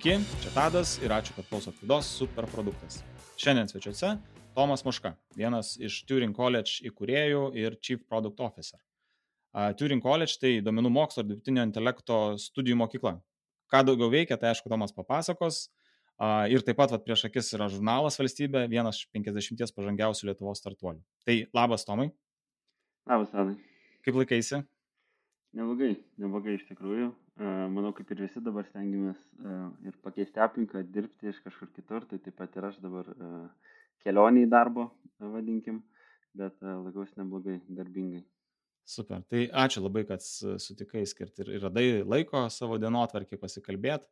Sveiki, čia Tadas ir ačiū, kad klausot laidos Superproduktas. Šiandien svečiuose Tomas Muška, vienas iš Turing College įkūrėjų ir Chief Product Officer. Turing College tai duomenų mokslo ir dirbtinio intelekto studijų mokykla. Ką daugiau veikia, tai aišku, Tomas papasakos. Ir taip pat vat, prieš akis yra žurnalas valstybė, vienas iš 50 pažangiausių Lietuvos startuolių. Tai labas, Tomai. Labas, Tadai. Kaip laikaisi? Neblogai, neblogai iš tikrųjų. Manau, kaip ir visi dabar stengiamės ir pakeisti aplinką, dirbti iš kažkur kitur, tai taip pat ir aš dabar kelionį į darbo, vadinkim, bet laikausi neblogai, darbingai. Super. Tai ačiū labai, kad sutikai skirti ir radai laiko savo dienotvarkį pasikalbėti.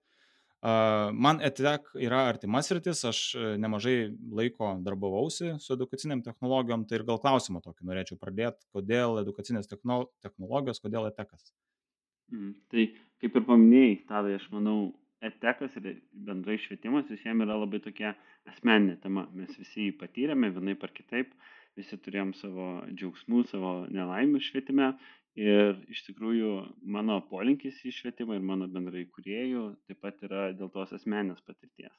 Man ETEC yra artimas rytis, aš nemažai laiko darbavausi su edukaciniam technologijom, tai ir gal klausimą tokį norėčiau pradėti, kodėl edukacinės technologijos, kodėl ETECas. Mm, tai kaip ir paminėjai, tada aš manau, ETECas ir bendrai švietimas visiems yra labai tokia asmeninė tema. Mes visi jį patyrėme vienai par kitaip, visi turėjom savo džiaugsmų, savo nelaimių švietime Ir iš tikrųjų mano polinkis į švietimą ir mano bendrai kuriejų taip pat yra dėl tos asmenės patirties.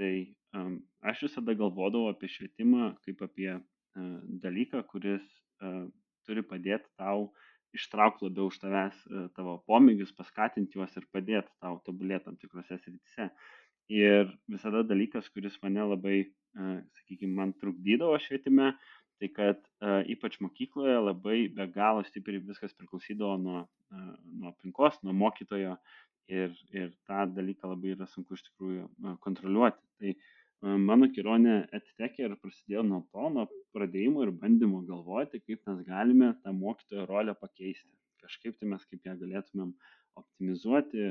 Tai um, aš visada galvodavau apie švietimą kaip apie uh, dalyką, kuris uh, turi padėti tau ištraukti labiau už tavęs uh, tavo pomėgius, paskatinti juos ir padėti tau tobulėti tam tikrose srityse. Ir visada dalykas, kuris mane labai, uh, sakykime, man trukdydavo švietime, tai kad uh, ypač mokykloje labai be galo stipriai viskas priklausydavo nuo, nuo aplinkos, nuo mokytojo ir, ir tą dalyką labai yra sunku iš tikrųjų kontroliuoti. Tai mano kelionė atitekė ir prasidėjo nuo to, nuo pradėjimo ir bandymo galvoti, kaip mes galime tą mokytojo rolę pakeisti. Kažkaip tai mes kaip ją galėtumėm optimizuoti,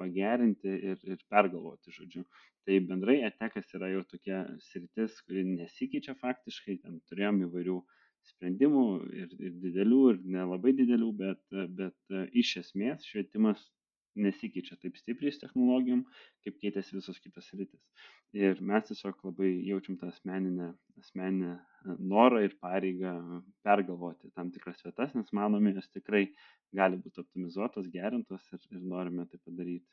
pagerinti ir, ir pergalvoti, žodžiu. Tai bendrai etekas yra jau tokia sritis, kuri nesikeičia faktiškai, ten turėjom įvairių sprendimų ir, ir didelių, ir nelabai didelių, bet, bet iš esmės švietimas nesikeičia taip stipriai su technologijom, kaip keitėsi visos kitos rytis. Ir mes tiesiog labai jaučiam tą asmeninę, asmeninę norą ir pareigą pergalvoti tam tikras vietas, nes manome, jos tikrai gali būti optimizuotos, gerintos ir, ir norime tai padaryti.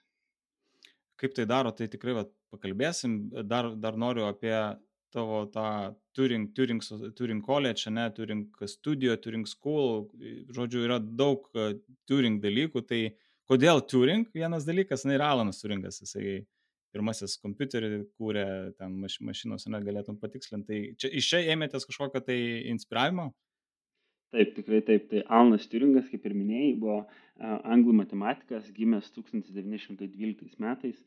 Kaip tai daro, tai tikrai vat, pakalbėsim. Dar, dar noriu apie tavo tą Turing, Turing, Turing College, ne, Turing Studio, Turing School, žodžiu, yra daug Turing dalykų, tai uh, kodėl Turing vienas dalykas, na ir Alanas Turingas, jisai pirmasis kompiuterį kūrė ten maš, mašinos, ne, galėtum patikslinti. Tai čia iš čia ėmėtės kažkokio tai inspiravimo? Taip, tikrai taip. Tai Alanas Turingas, kaip ir minėjai, buvo uh, anglų matematikas, gimęs 1912 metais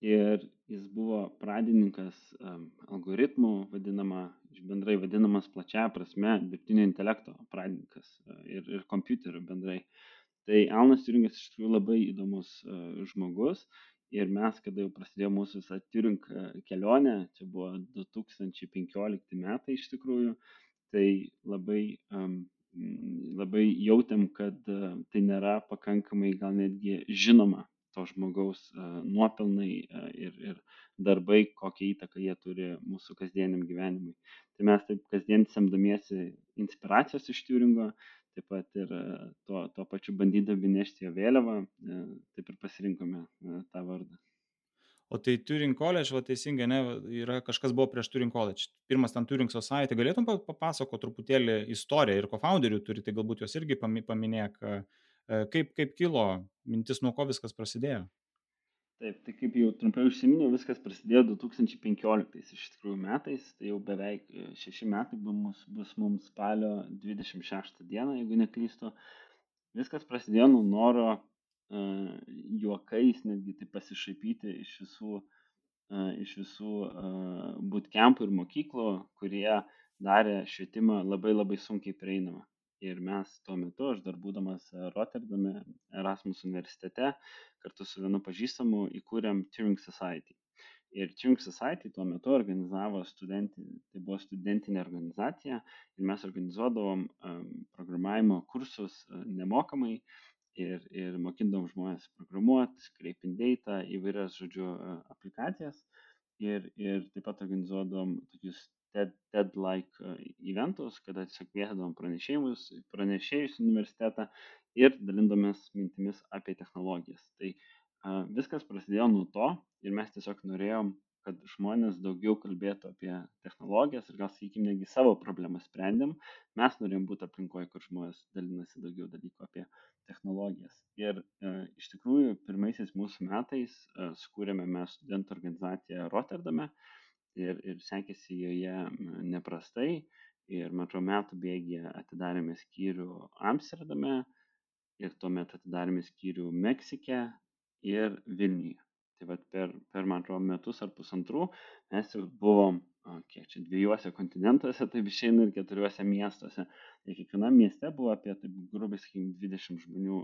ir jis buvo pradininkas um, algoritmų, vadinama, bendrai vadinamas plačia prasme, dirbtinio intelekto pradininkas uh, ir, ir kompiuterių bendrai. Uh, Tai Alnas Turingas iš tikrųjų labai įdomus uh, žmogus ir mes, kada jau prasidėjo mūsų visą Turing e, kelionę, čia buvo 2015 metai iš tikrųjų, tai labai, labai jautėm, kad uh, tai nėra pakankamai gal netgi žinoma to žmogaus nuopelnai ir, ir darbai, kokią įtaką jie turi mūsų kasdieniam gyvenimui. Tai mes taip kasdien semdamiesi inspiracijos iš Turingo, uh, taip pat ir e, tuo, tuo pačiu bandydami nešti jo vėliavą, e, taip ir pasirinkome e, tą vardą. O tai Turing College, va teisingai, ne, yra kažkas buvo prieš Turing College. Pirmas ten Turing Society. Galėtum papasakoti truputėlį istoriją ir co-founderių turi, tai galbūt juos irgi paminėk, kaip, kaip kilo mintis, nuo ko viskas prasidėjo. Taip, tai kaip jau trumpai užsiminiau, viskas prasidėjo 2015 iš tikrųjų metais, tai jau beveik e, šeši metai bus, bus mums spalio 26 dieną, jeigu neklystu. Viskas prasidėjo nuo noro uh, juokais netgi tai pasišaipyti iš visų, uh, iš visų uh, bootcampų ir mokyklų, kurie darė švietimą labai labai sunkiai prieinamą. Ir mes tuo metu, aš dar būdamas Rotterdame, Erasmus universitete, kartu su vienu pažįstamu įkūrėm Turing Society. Ir Turing Society tuo metu organizavo studentinį, tai buvo studentinė organizacija ir mes organizuodavom um, programavimo kursus uh, nemokamai ir, ir mokindavom žmonės programuoti, scraping data, įvairias, žodžiu, uh, aplikacijas ir, ir taip pat organizuodavom tokius TED-like uh, eventus, kada tiesiog kviesdavom pranešėjus, pranešėjus universitetą ir dalindamės mintimis apie technologijas. Tai Viskas prasidėjo nuo to ir mes tiesiog norėjom, kad žmonės daugiau kalbėtų apie technologijas ir gal, sakykime, netgi savo problemą sprendėm. Mes norėjom būti aplinkoje, kur žmonės dalinasi daugiau dalykų apie technologijas. Ir e, iš tikrųjų, pirmaisiais mūsų metais e, skūrėme mes studentų organizaciją Rotterdame ir, ir sekėsi joje neprastai. Ir man atrodo, metų bėgėje atidarėme skyrių Amsterdame, ir tuomet atidarėme skyrių Meksike ir Vilniuje. Tai vad per, per, man atrodo, metus ar pusantrų mes jau buvom, kiek čia, dviejose kontinentuose, taip išeina ir keturiuose miestuose. Ir kiekvienam mieste buvo apie, taip grubiai sakykime, 20 žmonių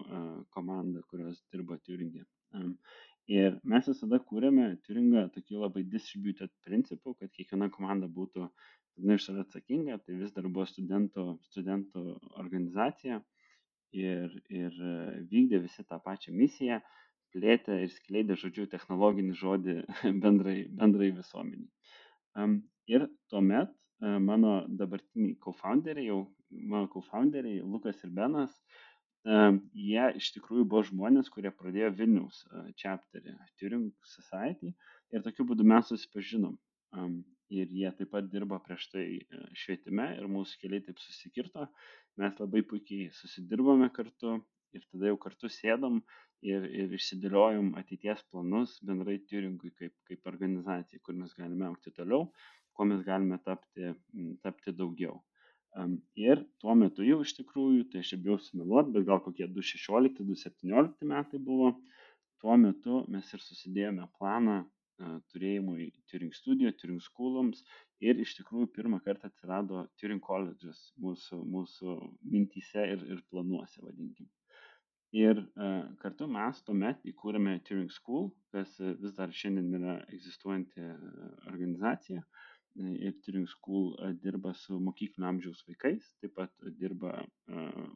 komanda, kurios dirbo Turingė. Ir mes visada kūrėme Turingą tokiu labai distributed principu, kad kiekviena komanda būtų viena iš savęs atsakinga, tai vis dar buvo studentų, studentų organizacija ir, ir e, vykdė visi tą pačią misiją, plėtė ir skleidė, žodžiu, technologinį žodį bendrai, bendrai visuomeniai. Ir tuomet e, mano dabartiniai co-founderiai, jau mano co-founderiai, Lukas ir Benas, jie iš tikrųjų buvo žmonės, kurie pradėjo Vilniaus e, chapterį Turing Society ir tokiu būdu mes susipažinom. Ir jie taip pat dirbo prieš tai švietime ir mūsų keliai taip susikirto mes labai puikiai susidirbome kartu ir tada jau kartu sėdom ir, ir išsidėliojom ateities planus bendrai Turingui kaip, kaip organizacijai, kur mes galime aukti toliau, kuo mes galime tapti, tapti daugiau. Ir tuo metu jau iš tikrųjų, tai aš bijau sumeluoti, bet gal kokie 2016-2017 metai buvo, tuo metu mes ir susidėjome planą turėjimui Turing studijo, Turing schoolams ir iš tikrųjų pirmą kartą atsirado Turing colleges mūsų, mūsų mintyse ir, ir planuose, vadinkim. Ir uh, kartu mes tuomet įkūrėme Turing School, kas vis dar šiandien yra egzistuojanti organizacija. Ir Turing School dirba su mokyklinio amžiaus vaikais, taip pat dirba,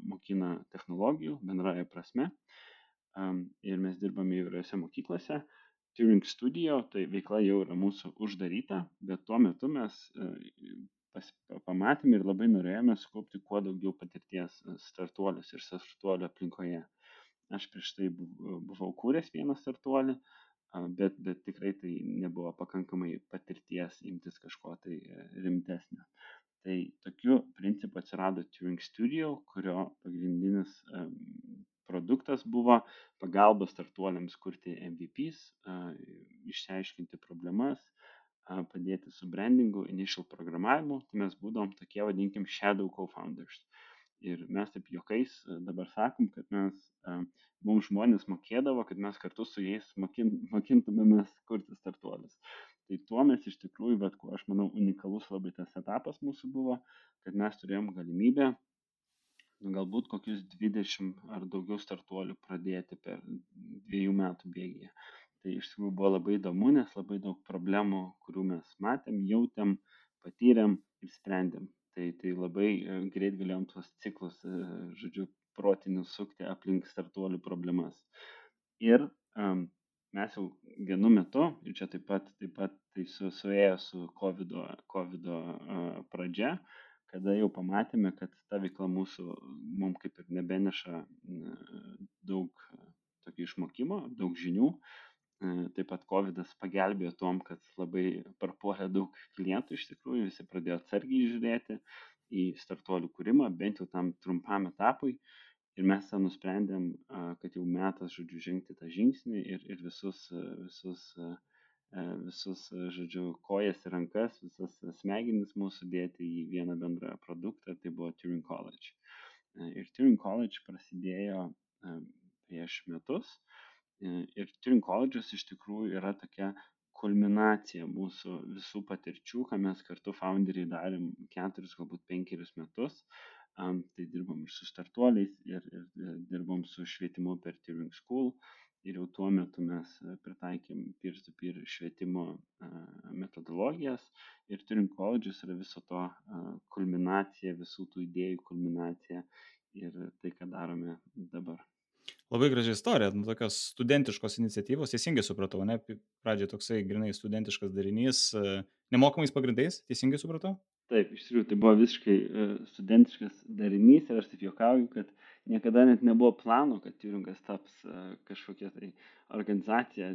mokina technologijų bendraja prasme. Ir mes dirbame įvairiose mokyklose. Turing Studio, tai veikla jau yra mūsų uždaryta, bet tuo metu mes pamatėme ir labai norėjome sukaupti kuo daugiau patirties startuolius ir startuolių aplinkoje. Aš prieš tai buvau kūręs vieną startuolį, bet, bet tikrai tai nebuvo pakankamai patirties imtis kažko tai e, rimtesnio. Tai tokiu principu atsirado Turing Studio, kurio pagrindinis produktas buvo pagalba startuoliams kurti MVPs, išsiaiškinti problemas, padėti su brandingu, initial programavimu, tai mes būdom tokie, vadinkim, shadow co-founders. Ir mes taip juokais dabar sakom, kad mes, mums žmonės mokėdavo, kad mes kartu su jais mokin, mokintumėmės kurti startuolius. Tai tuo mes iš tikrųjų, bet kuo aš manau unikalus labai tas etapas mūsų buvo, kad mes turėjom galimybę galbūt kokius 20 ar daugiau startuolių pradėti per dviejų metų bėgyje. Tai iš tikrųjų buvo labai įdomu, nes labai daug problemų, kurių mes matėm, jautėm, patyrėm ir sprendėm. Tai, tai labai e, greit galėjom tuos ciklus, e, žodžiu, protinius sukti aplink startuolių problemas. Ir um, mes jau vienu metu, ir čia taip pat, taip pat tai su, suėjo su COVID, COVID uh, pradžia, uh, kada jau pamatėme, kad ta veikla mūsų mums kaip ir nebeneša daug tokio išmokimo, daug žinių. E, taip pat COVID pagelbėjo tom, kad labai parpuolė daug klientų iš tikrųjų, visi pradėjo atsargiai žiūrėti į startuolių kūrimą, bent jau tam trumpam etapui. Ir mes tą nusprendėm, kad jau metas, žodžiu, žengti tą žingsnį ir, ir visus, visus visus, žodžiu, kojas ir rankas, visas smegenis mūsų dėti į vieną bendrą produktą, tai buvo Turing College. Ir Turing College prasidėjo prieš metus. Ir Turing College'as iš tikrųjų yra tokia kulminacija mūsų visų patirčių, ką mes kartu founderiai darėm keturis, galbūt penkerius metus. Um, tai dirbom ir su startuoliais, ir, ir dirbom su švietimu per Turing School, ir jau tuo metu mes pritaikėm peer-to-peer švietimo e, metodologijas ir turim koledžus yra viso to e, kulminacija, visų tų idėjų kulminacija ir tai, ką darome dabar. Labai graži istorija, nu, tokios studentiškos iniciatyvos, teisingai supratau, ne, pradžioje toksai grinai studentiškas darinys, nemokamais pagrindais, teisingai supratau? Taip, iš tikrųjų, tai buvo visiškai e, studentiškas darinys ir aš taip juokauju, kad niekada net nebuvo plano, kad Turingas taps e, kažkokia tai organizacija,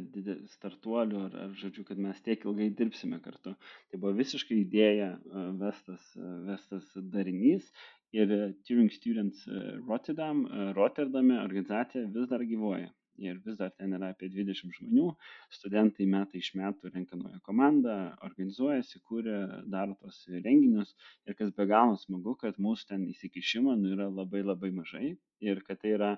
startuolių ar, ar žodžiu, kad mes tiek ilgai dirbsime kartu. Tai buvo visiškai idėja e, vestas, vestas darinys ir Turing Students Rotterdam, Rotterdame organizacija vis dar gyvoja ir vis dar ten yra apie 20 žmonių, studentai metai iš metų renka naują komandą, organizuojasi, kūrė, daro tos renginius. Ir kas be galo smagu, kad mūsų ten įsikišimo nu, yra labai labai mažai. Ir kad tai yra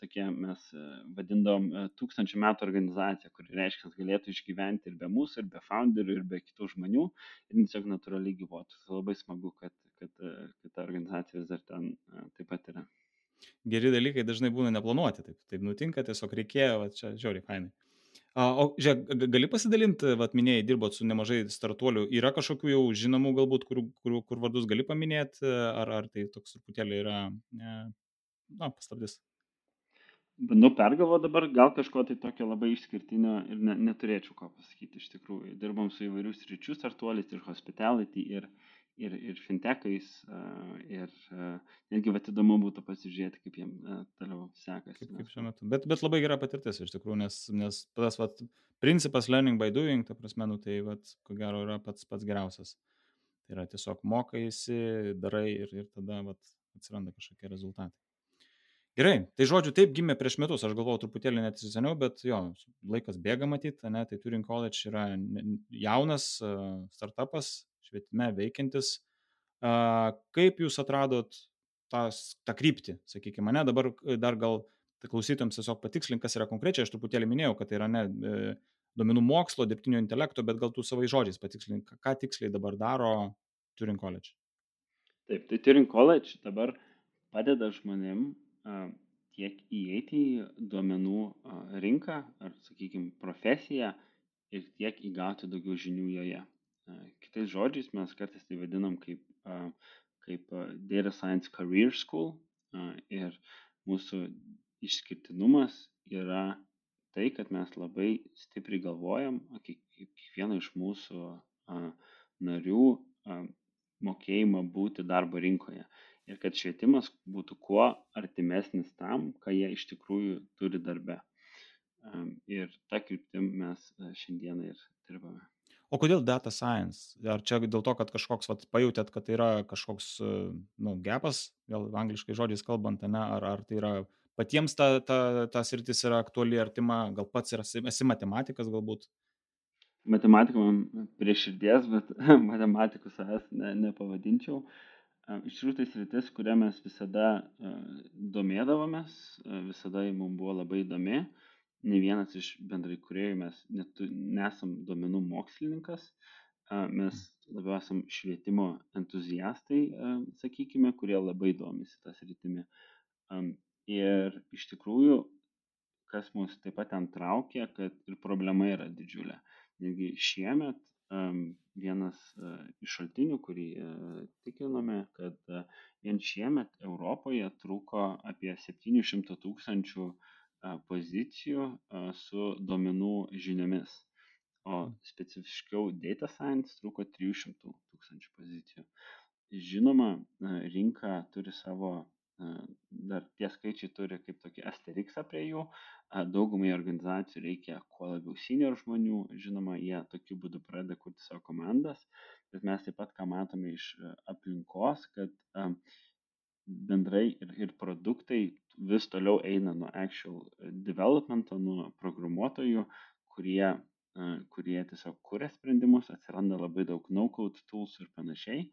tokie mes e, vadindom e, tūkstančių metų organizacija, kuri reiškia, kad galėtų išgyventi ir be mūsų, ir be founderių, ir be kitų žmonių, ir tiesiog natūraliai gyvuotų. Tai labai smagu, kad, kad, e, kad ta organizacija vis dar ten taip pat yra geri dalykai dažnai būna neplanuoti, taip, taip nutinka, tiesiog reikėjo, va, čia žiauriai fainai. O, žiūrėk, gali pasidalinti, vat minėjai, dirbot su nemažai startuolių, yra kažkokių jau žinomų galbūt, kur, kur, kur vardus gali paminėti, ar, ar tai toks truputėlį yra, ne, na, paslaptis? Bandau pergalvoti dabar, gal kažko tai tokio labai išskirtinio ir ne, neturėčiau ko pasakyti iš tikrųjų. Dirbam su įvairius ryčių startuoliais ir hospitality ir, ir, ir fintechais, ir netgi vat įdomu būtų pasižiūrėti, kaip jiem toliau sekasi. Kaip, kaip šiuo metu. Bet, bet labai gera patirtis iš tikrųjų, nes, nes tas vat, principas learning by doing, ta prasme, nu, tai vat, ko gero yra pats, pats geriausias. Tai yra tiesiog mokaisi, darai ir, ir tada vat, atsiranda kažkokie rezultatai. Gerai, tai žodžiu, taip gimė prieš metus, aš galvojau truputėlį net seniau, bet jo, laikas bėga matyti, ne, tai Turing College yra jaunas startupas, švietime veikiantis. Kaip jūs atradot tas, tą kryptį, sakykime, mane dabar e, dar gal klausytams tiesiog patikslink, kas yra konkrečiai, aš truputėlį minėjau, kad tai yra ne e, duomenų mokslo, dirbtinio intelekto, bet gal tu savai žodžiais patikslink, ką tiksliai dabar daro Turing College. Taip, tai Turing College dabar padeda žmonėm tiek įeiti į duomenų rinką ar, sakykime, profesiją ir tiek įgauti daugiau žinių joje. Kitais žodžiais mes kartais tai vadinam kaip, kaip Data Science Career School ir mūsų išskirtinumas yra tai, kad mes labai stipriai galvojam, kiekvieno iš mūsų narių mokėjimą būti darbo rinkoje. Ir kad švietimas būtų kuo artimesnis tam, ką jie iš tikrųjų turi darbe. Ir tą kryptim mes šiandieną ir dirbame. O kodėl data science? Ar čia dėl to, kad kažkoks, vat, pajutėt, kad tai yra kažkoks, nu, gepas, vėl angliškai žodžiais kalbant, ne, ar, ar tai yra patiems ta, ta, ta sritis yra aktuali, artima, gal pats esi, esi matematikas galbūt? Matematika man prie širdies, bet matematikų savęs ne, nepavadinčiau. Iš tikrųjų, tai sritis, kurią mes visada domėdavomės, visada mums buvo labai įdomi. Uh, nei vienas iš bendrai kuriejų mes netu, nesam duomenų mokslininkas, mes labiau esam švietimo entuziastai, sakykime, kurie labai domisi tas rytimi. Ir iš tikrųjų, kas mus taip pat ten traukia, kad ir problema yra didžiulė. Netgi šiemet vienas iš šaltinių, kurį tikinome, kad vien šiemet Europoje trūko apie 700 tūkstančių 000 pozicijų su duomenų žiniomis, o specifiškiau data science trūko 300 tūkstančių pozicijų. Žinoma, rinka turi savo, dar tie skaičiai turi kaip tokį asteriksą prie jų, daugumai organizacijų reikia kuo labiau senior žmonių, žinoma, jie tokiu būdu pradeda kurti savo komandas, bet mes taip pat ką matome iš aplinkos, kad bendrai ir, ir produktai vis toliau eina nuo actual developmento, nuo programuotojų, kurie, kurie tiesiog kuria sprendimus, atsiranda labai daug no-code tools ir panašiai.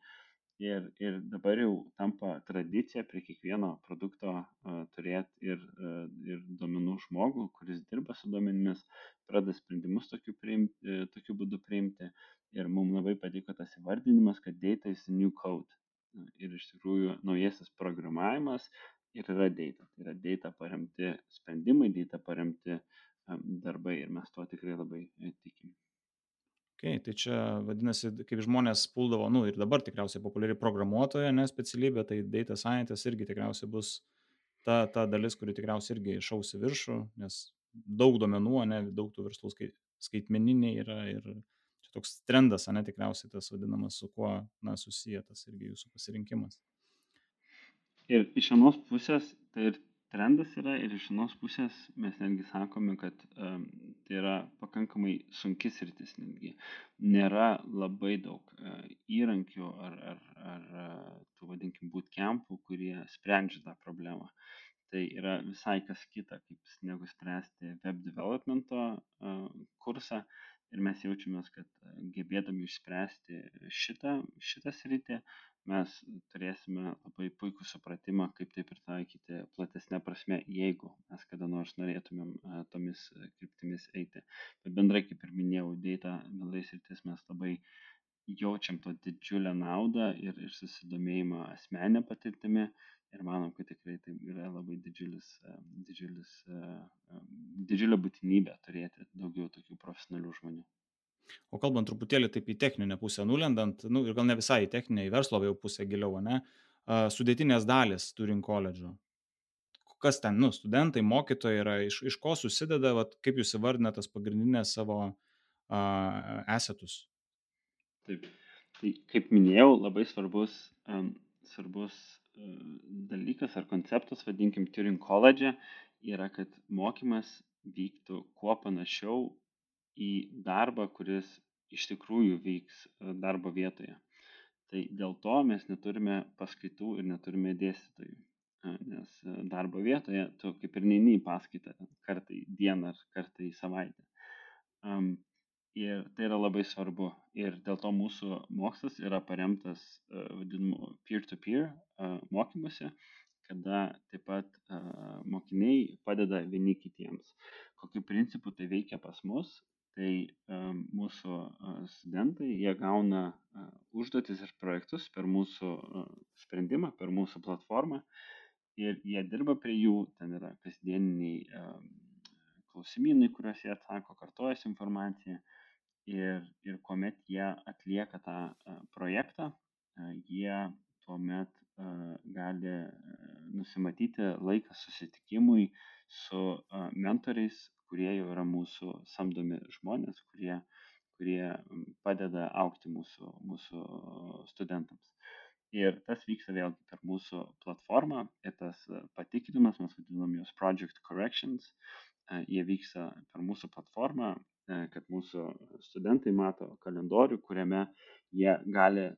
Ir, ir dabar jau tampa tradicija prie kiekvieno produkto uh, turėti ir, uh, ir duomenų žmogų, kuris dirba su duomenimis, pradeda sprendimus tokiu, priimti, tokiu būdu priimti. Ir mums labai patiko tas įvardinimas, kad data is new code ir iš tikrųjų naujasis programavimas ir yra data. Tai yra data paremti sprendimai, data paremti darbai ir mes tuo tikrai labai e, tikim. Okay, tai čia vadinasi, kaip žmonės puldavo, nu ir dabar tikriausiai populiari programuotoja, ne specialybė, tai data scientist irgi tikriausiai bus ta, ta dalis, kuri tikriausiai irgi išaus į viršų, nes daug duomenų, ne, daug tų verslų skait, skaitmeniniai yra ir čia toks trendas, ne tikriausiai tas vadinamas, su kuo na, susiję tas irgi jūsų pasirinkimas. Ir iš vienos pusės tai ir trendas yra ir iš vienos pusės mes netgi sakome, kad um, tai yra pakankamai sunkis rytis netgi. Nėra labai daug uh, įrankių ar, ar, ar uh, tų vadinkim bootcampų, kurie sprendžia tą problemą. Tai yra visai kas kita, kaip negu spręsti web developmento uh, kursą. Ir mes jaučiamės, kad gebėdami išspręsti šitą, šitą sritį, mes turėsime labai puikų supratimą, kaip tai pritaikyti platesnė prasme, jeigu mes kada nors norėtumėm tomis kryptimis eiti. Bet bendrai, kaip ir minėjau, data bendrais rytis mes labai jaučiam to didžiulę naudą ir, ir susidomėjimą asmenę patirtimi ir manom, kad tikrai tai yra labai didžiulis, didžiulis, didžiulė būtinybė turėti daugiau tokių profesionalių žmonių. O kalbant truputėlį taip į techninę pusę nulendant, nu, ir gal ne visai į techninę, į verslo jau pusę giliau, ne, sudėtinės dalis turint koledžo. Kas ten, nu, studentai, mokytojai yra, iš, iš ko susideda, vat, kaip jūs įvardinate tas pagrindinės savo uh, esetus? Taip, tai kaip minėjau, labai svarbus, um, svarbus uh, dalykas ar konceptas, vadinkim, Turing koledže, yra, kad mokymas vyktų kuo panašiau į darbą, kuris iš tikrųjų vyks e, darbo vietoje. Tai dėl to mes neturime paskaitų ir neturime dėstytojų. Nes e, darbo vietoje tu kaip ir neini į paskaitą kartą į dieną ar kartą į savaitę. Um, ir tai yra labai svarbu. Ir dėl to mūsų mokslas yra paremtas uh, vadinamu peer-to-peer uh, mokymuose, kada taip pat uh, mokiniai padeda vieni kitiems. Kokiu principu tai veikia pas mus? Tai mūsų studentai, jie gauna užduotis ir projektus per mūsų sprendimą, per mūsų platformą ir jie dirba prie jų, ten yra kasdieniniai klausimynai, kuriuos jie atsako, kartojasi informacija ir, ir kuomet jie atlieka tą projektą, jie tuomet gali nusimatyti laiką susitikimui su mentoriais, kurie jau yra mūsų samdomi žmonės, kurie, kurie padeda aukti mūsų, mūsų studentams. Ir tas vyksta vėlgi per mūsų platformą ir tas patikrinimas, mes vadinam juos Project Corrections, jie vyksta per mūsų platformą, kad mūsų studentai mato kalendorių, kuriame jie gali,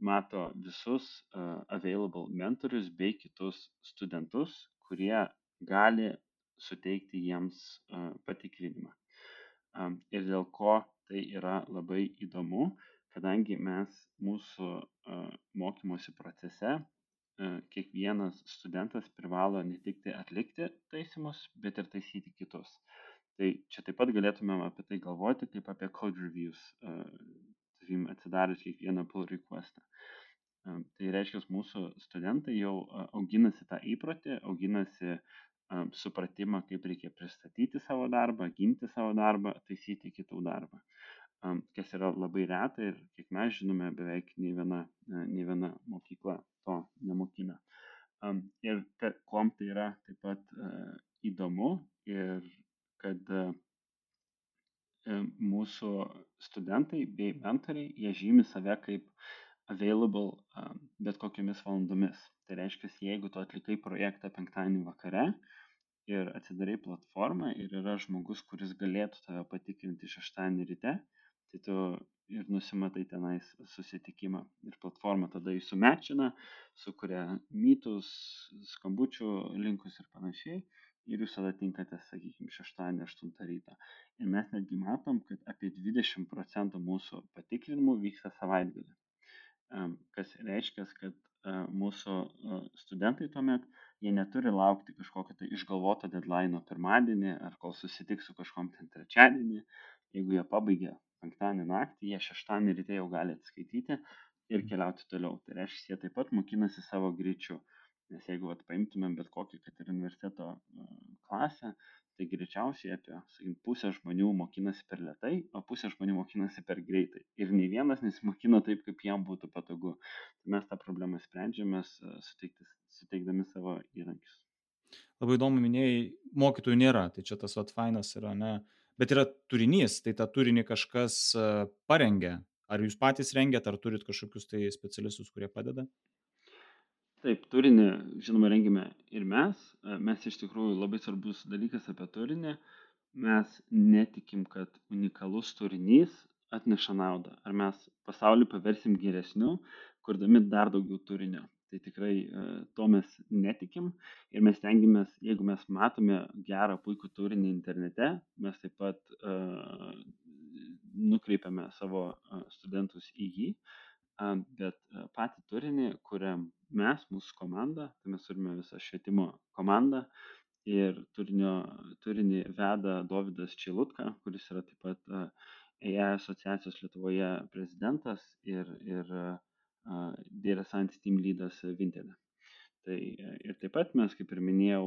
mato visus available mentorius bei kitus studentus, kurie gali suteikti jiems patikrinimą. Ir dėl ko tai yra labai įdomu, kadangi mes mūsų mokymosi procese kiekvienas studentas privalo ne tik tai atlikti taisymus, bet ir taisyti kitus. Tai čia taip pat galėtumėm apie tai galvoti, kaip apie code reviews, tavim atsidarius kiekvieną pull requestą. Tai reiškia, mūsų studentai jau auginasi tą įprotį, auginasi supratimą, kaip reikia pristatyti savo darbą, ginti savo darbą, taisyti kitų darbą. Kas yra labai reta ir, kiek mes žinome, beveik nei viena, nei viena mokykla to nemokina. Ir kuom tai yra taip pat įdomu ir kad mūsų studentai bei mentoriai, jie žymi save kaip available bet kokiamis valandomis. Tai reiškia, jeigu tu atlikai projektą penktadienį vakare, ir atsidarai platformą ir yra žmogus, kuris galėtų tave patikrinti šeštadienį ryte, tai tu ir nusimatai tenais susitikimą. Ir platforma tada įsumečina, sukuria mytus, skambučių linkus ir panašiai. Ir jūs tada tinkate, sakykime, šeštadienį 8 ryto. Ir mes netgi matom, kad apie 20 procentų mūsų patikrinimų vyksta savaitgalį. Kas reiškia, kad mūsų studentai tuomet jie neturi laukti kažkokio tai išgalvoto deadline pirmadienį ar kol susitiks su kažkom ten trečiadienį. Jeigu jie pabaigia penktadienį naktį, jie šeštadienį ryte jau gali atskaityti ir keliauti toliau. Tai reiškia, jie taip pat mokinasi savo greičiu. Nes jeigu vat, paimtumėm bet kokį, kad ir universiteto klasę, tai greičiausiai apie sakykim, pusę žmonių mokinasi per lietai, o pusė žmonių mokinasi per greitai. Ir nei vienas nesimokino taip, kaip jam būtų patogu. Tai mes tą problemą sprendžiame suteikdami savo įrankius. Labai įdomu minėjai, mokytojų nėra, tai čia tas vat fainas yra, ne, Bet yra turinys, tai tą turinį kažkas e, parengia. Ar jūs patys rengiat, ar turit kažkokius tai specialistus, kurie padeda? Taip, turinį, žinoma, rengime ir mes. E, mes iš tikrųjų labai svarbus dalykas apie turinį. Mes netikim, kad unikalus turinys atneša naudą. Ar mes pasaulį paversim geresniu, kurdami dar daugiau turinio. Tai tikrai e, to mes netikim. Ir mes tengiamės, jeigu mes matome gerą, puikų turinį internete, mes taip pat uh, nukreipiame savo studentus į jį. Bet patį turinį kuriam mes, mūsų komanda, tai mes turime visą švietimo komandą. Ir turinio, turinį veda Davidas Čilutka, kuris yra taip pat AI asociacijos Lietuvoje prezidentas ir, ir Data Science Team lydas Vinted. Tai ir taip pat mes, kaip ir minėjau,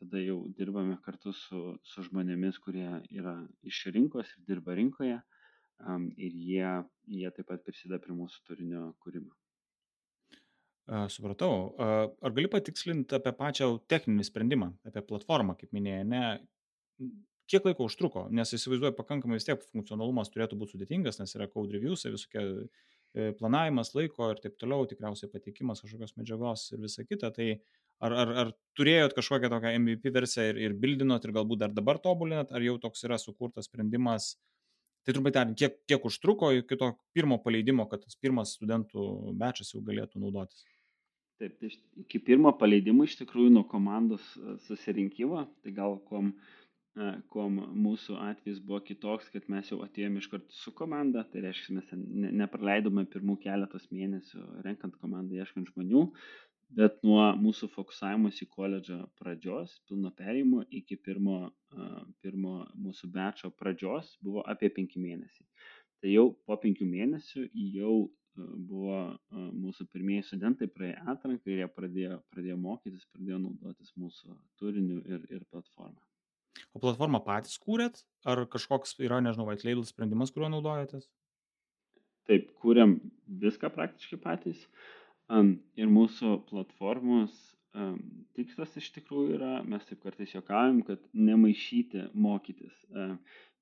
tada jau dirbame kartu su, su žmonėmis, kurie yra iš rinkos ir dirba rinkoje ir jie, jie taip pat prisideda prie mūsų turinio kūrimo. Supratau. Ar gali patikslinti apie pačią techninį sprendimą, apie platformą, kaip minėjai, ne? Kiek laiko užtruko? Nes įsivaizduoju, pakankamai vis tiek funkcionalumas turėtų būti sudėtingas, nes yra code reviews, visokie e, planavimas laiko ir taip toliau, tikriausiai patikimas kažkokios medžiagos ir visa kita. Tai ar, ar, ar turėjot kažkokią tokią MVP versiją ir, ir bildinot ir galbūt dar dabar tobulinat, ar jau toks yra sukurtas sprendimas, Tai trumpai tariant, kiek, kiek užtruko iki to pirmo paleidimo, kad tas pirmas studentų bečas jau galėtų naudotis? Taip, tai iki pirmo paleidimo iš tikrųjų nuo komandos e, susirinkimo, tai gal kom, kom mūsų atvejs buvo kitoks, kad mes jau atėjome iš karto su komanda, tai reiškia, mes ne, nepraleidome pirmų keletos mėnesių renkant komandą, ieškant žmonių, bet nuo mūsų fokusavimosi į koledžą pradžios, pilno perėjimo iki pirmo, pirmo mūsų bečio pradžios buvo apie penki mėnesiai. Tai jau po penkių mėnesių jau buvo mūsų pirmieji studentai praėję atranką ir jie pradėjo, pradėjo mokytis, pradėjo naudotis mūsų turiniu ir, ir platformą. O platformą patys kūrėt? Ar kažkoks yra, nežinau, white label sprendimas, kuriuo naudojatės? Taip, kūrėm viską praktiškai patys. Um, ir mūsų platformos um, tikslas iš tikrųjų yra, mes taip kartais juokaujam, kad nemaišyti mokytis. Um,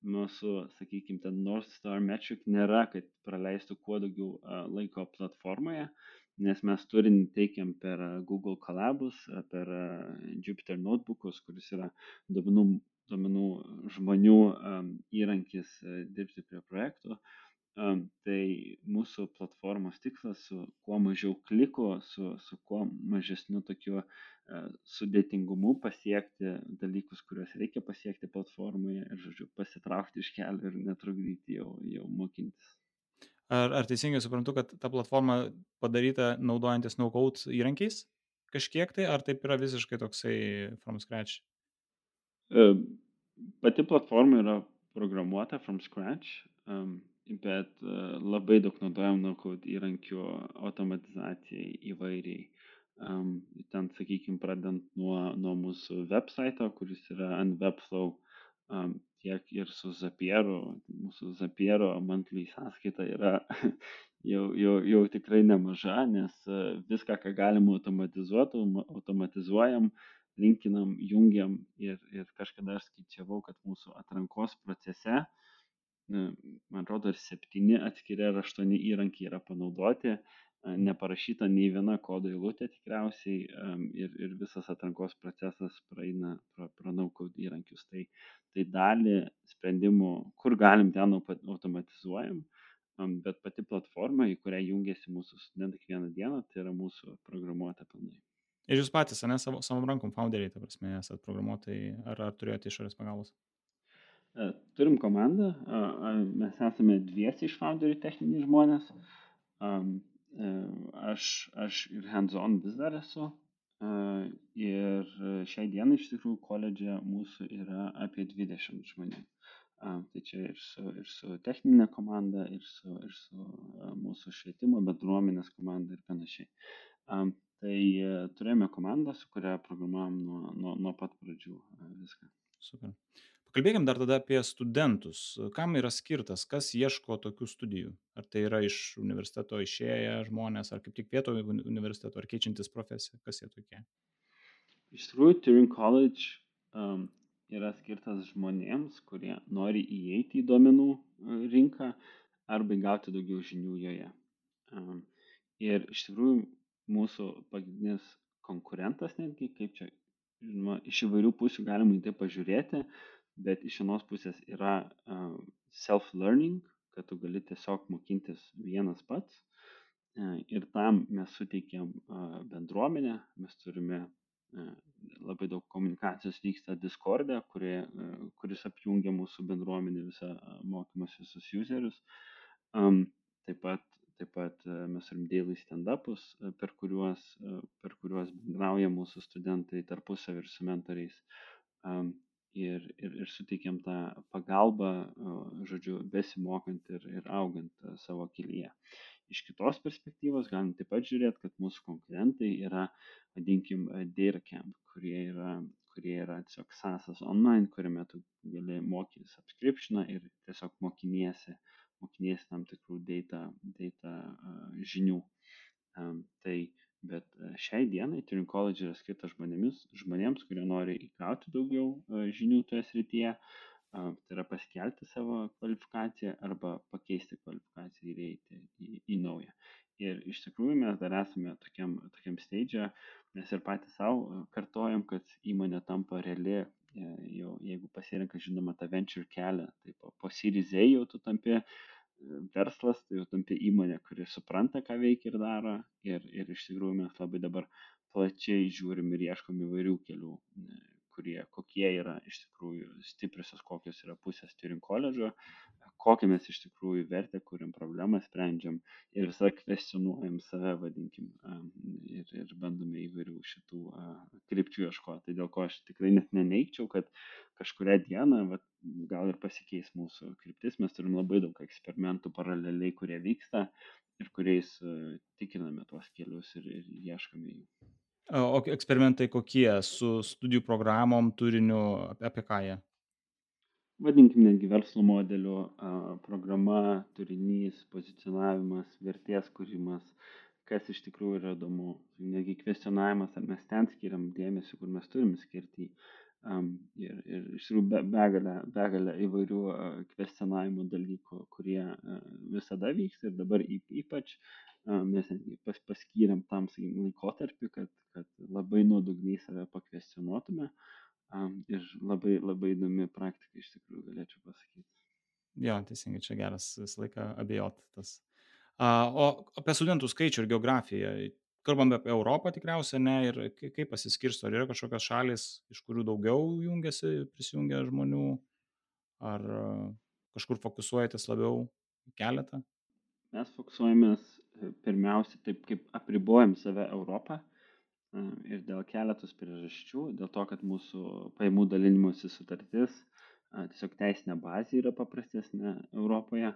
mūsų, sakykime, ten North Star metric nėra, kad praleistų kuo daugiau uh, laiko platformoje, nes mes turinį teikiam per Google Collabus, per uh, Jupyter Notebookus, kuris yra duomenų, duomenų žmonių įrankis dirbti prie projektų. Tai mūsų platformos tikslas su kuo mažiau klikų, su, su kuo mažesniu tokiu e, sudėtingumu pasiekti dalykus, kuriuos reikia pasiekti platformoje ir, žodžiu, pasitraukti iš kelio ir netrukdyti jau, jau mokintis. Ar, ar teisingai suprantu, kad ta platforma padaryta naudojantis no-code įrankiais kažkiek tai, ar taip yra visiškai toksai from scratch? E, pati platforma yra programuota from scratch. Bet e, labai daug naudojam no-code įrankių automatizacijai įvairiai. Ten, sakykime, pradant nuo, nuo mūsų website, kuris yra ant Webflow, tiek ir su Zapieru. Mūsų Zapiero monthly sąskaita yra jau, jau, jau tikrai nemaža, nes e, viską, ką galima automatizuoti, automatizuojam, linkinam, jungiam ir, ir kažkada aš skaičiavau, kad mūsų atrankos procese uh, man atrodo, ir septyni atskiri ar aštuoni įrankiai yra panaudoti, neparašyta nei viena kodo eilutė tikriausiai ir, ir visas atrankos procesas praeina pro, pro naukod įrankius. Tai, tai dalį sprendimų, kur galim ten automatizuojam, bet pati platforma, į kurią jungiasi mūsų studentai kiekvieną dieną, tai yra mūsų programuota pilnai. Ir jūs patys, ne savo, savo rankom founderiai, ta prasme, esate programuotojai, ar, ar turėjote išorės pagalbos? E, turim komandą, mes esame dviesi iš founderių techniniai žmonės. E, aš, aš ir hands-on vis dar esu. E, ir šiai dienai iš tikrųjų koledže mūsų yra apie 20 žmonių. Tai čia ir su, ir su techninė komanda, ir su, ir su mūsų švietimo bendruomenės komanda ir panašiai. Tai turėjome komandą, su kuria programuojam nuo, nuo, nuo pat pradžių viską. Super. Kalbėkim dar tada apie studentus. Kam yra skirtas, kas ieško tokių studijų? Ar tai yra iš universiteto išėję žmonės, ar kaip tik vietoje universiteto, ar keičiantis profesiją, kas jie tokie? Iš tikrųjų, Turing College um, yra skirtas žmonėms, kurie nori įeiti į duomenų e, rinką arba įgauti daugiau žinių joje. Ir iš tikrųjų mūsų pagrindinis konkurentas netgi, kaip čia, žinoma, iš įvairių pusių galima į tai pažiūrėti, bet iš vienos pusės yra self-learning, kad tu gali tiesiog mokintis vienas pats. Ir tam mes suteikėm bendruomenę, mes turime labai daug komunikacijos vyksta Discord'e, kurie, kuris apjungia mūsų bendruomenį visą mokymus visus userius. Taip pat, taip pat mes turim daily stand-upus, per kuriuos, per kuriuos bendrauja mūsų studentai tarpusavį ir su mentoriais ir, ir, ir suteikiam tą pagalbą, žodžiu, besimokant ir, ir augant savo kelyje. Iš kitos perspektyvos galim taip pat žiūrėti, kad mūsų konkurentai yra, vadinkim, DataCamp, kurie yra, kurie yra tiesiog sasas online, kuriame tu gali mokytis subscriptioną ir tiesiog mokiniesi, mokiniesi tam tikrų data, data žinių. Tai bet e, šiai dienai Turing College yra skirtas žmonėmis, žmonėms, kurie nori įgauti daugiau e, žinių toje srityje, tai yra paskelti savo kvalifikaciją arba pakeisti kvalifikaciją ir eiti į, į naują. Ir iš tikrųjų mes dar esame tokiam, tokiam stage, mes ir patys savo e, kartojam, kad įmonė tampa reali, jau, jeigu pasirenka, žinoma, tą venture kelią, tai po, po Series A jau tu tampi verslas, tai jau tampi įmonė, kuri supranta, ką veikia ir daro. Ir, ir iš tikrųjų mes labai dabar plačiai žiūrim ir ieškom įvairių kelių, kurie, kokie yra iš tikrųjų stipriosios, kokios yra pusės turim koledžo, kokią mes iš tikrųjų vertę kuriam, problemą sprendžiam ir visą kvestionuojam save, vadinkim, ir, ir bandome įvairių šitų krypčių ieškoti. Tai dėl ko aš tikrai net neneikčiau, kad kažkuria diena, vat, gal ir pasikeis mūsų kryptis, mes turim labai daug eksperimentų paraleliai, kurie vyksta ir kuriais tikiname tuos kelius ir, ir ieškame jų. O eksperimentai kokie su studijų programom, turiniu, apie ką jie? Vadinkim netgi verslo modelių programa, turinys, pozicionavimas, vertės kūrimas, kas iš tikrųjų yra įdomu. Netgi kvestionavimas, ar mes ten skiriam dėmesį, kur mes turim skirti. Um, ir, ir iš tikrųjų be, begalę, begalę įvairių uh, kvestionavimo dalykų, kurie uh, visada vyksta ir dabar ypač uh, mes pas, paskyrėm tam sakykim, laikotarpį, kad, kad labai nuodugniai save pakvestionuotume. Uh, ir labai, labai įdomi praktika iš tikrųjų galėčiau pasakyti. Jo, teisingai, čia geras visą laiką abejot tas. O apie studentų skaičių ir geografiją. Kalbame apie Europą tikriausiai, ne, ir kaip pasiskirsto, ar yra kažkokios šalis, iš kurių daugiau jungiasi, prisijungia žmonių, ar kažkur fokusuojatės labiau keletą? Mes fokusuojamės e, pirmiausia taip, kaip apribojam save Europą ir dėl keletos priežasčių. Dėl to, kad mūsų pajamų dalinimosi sutartis tiesiog teisinė bazė yra paprastesnė Europoje,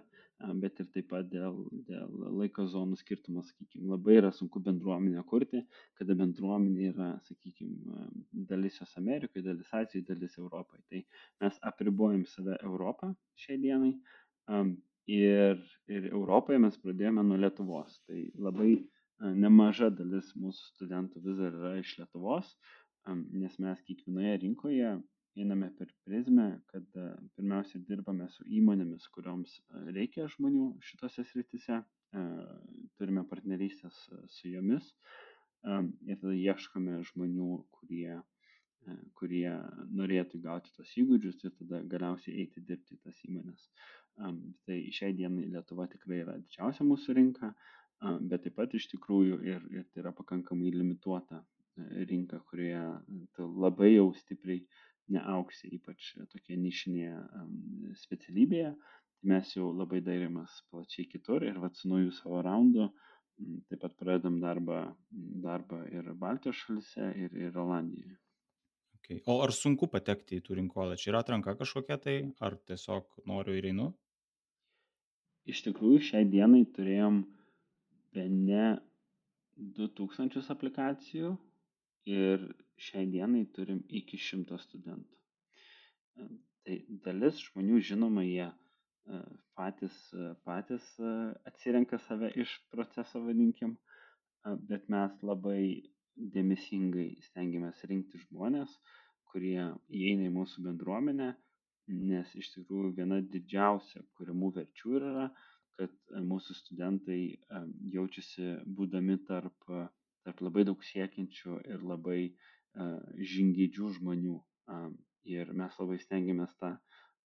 bet ir taip pat dėl, dėl laiko zonų skirtumo, sakykime, labai yra sunku bendruomenę kurti, kada bendruomenė yra, sakykime, dalis jos Amerikoje, dalis Azijoje, dalis Europoje. Tai mes apribojam save Europą šiai dienai ir, ir Europoje mes pradėjome nuo Lietuvos. Tai labai nemaža dalis mūsų studentų vis dar yra iš Lietuvos, nes mes kiekvienoje rinkoje einame per prizmę, kad pirmiausia dirbame su įmonėmis, kurioms reikia žmonių šitose sritise, turime partnerystės su jomis ir tada ieškome žmonių, kurie, kurie norėtų gauti tos įgūdžius ir tada galiausiai eiti dirbti į tas įmonės. Tai šiai dienai Lietuva tikrai yra didžiausia mūsų rinka, bet taip pat iš tikrųjų ir, ir tai yra pakankamai limituota e, rinka, kurioje tu labai jau stipriai neauksi, ypač tokia nišinėje specialybėje. Mes jau labai dairėmės plačiai kitur ir vat su naujų savo raundu taip pat pradedam darbą, darbą ir Baltijos šalise, ir, ir Olandijoje. Okay. O ar sunku patekti į Turing College? Yra atranka kažkokia tai, ar tiesiog noriu ir einu? Iš tikrųjų, šiai dienai turėjom uh, bene du tūkstančius aplikacijų ir šiai dienai turim iki šimto studentų. E, tai dalis žmonių, žinoma, jie e, patys, e, patys atsirenka save iš proceso, vadinkim, bet mes labai dėmesingai stengiamės rinkti žmonės, kurie įeina į mūsų bendruomenę, nes iš tikrųjų viena didžiausia kuriamų verčių yra, kad mūsų studentai jaučiasi būdami tarp, tarp labai daug siekiančių ir labai žingydžių žmonių. Ir mes labai stengiamės tą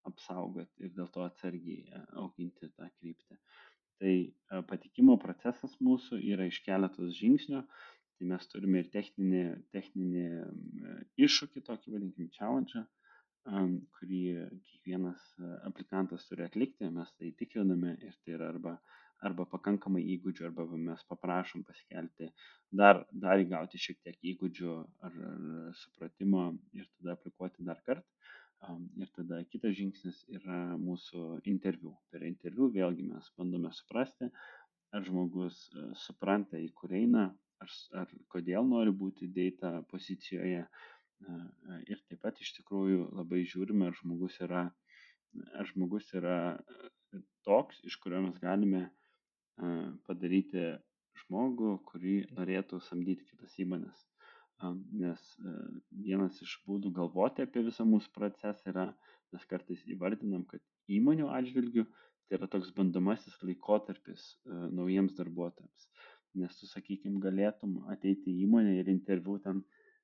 apsaugoti ir dėl to atsargiai auginti tą kryptį. Tai patikimo procesas mūsų yra iš keletos žingsnių. Tai mes turime ir techninį, techninį iššūkį, tokį vadinkim, challenge, kurį kiekvienas aplikantas turi atlikti. Mes tai tikriname ir tai yra arba, arba pakankamai įgūdžių, arba mes paprašom pasikelti, dar, dar įgauti šiek tiek įgūdžių ar, ar supratimo ir tada aplikuoti dar kartą. Ir tada kitas žingsnis yra mūsų interviu. Per interviu vėlgi mes bandome suprasti, ar žmogus e, supranta, į kur eina, ar, ar kodėl nori būti data pozicijoje. E, e, ir taip pat iš tikrųjų labai žiūrime, ar žmogus yra, ar žmogus yra toks, iš kurio mes galime padaryti žmogų, kurį norėtų samdyti kitas įmonės nes e, vienas iš būdų galvoti apie visą mūsų procesą yra, mes kartais įvardinam, kad įmonių atžvilgių tai yra toks bandomasis laikotarpis e, naujiems darbuotojams. Nes tu, sakykime, galėtum ateiti į įmonę ir interviu ten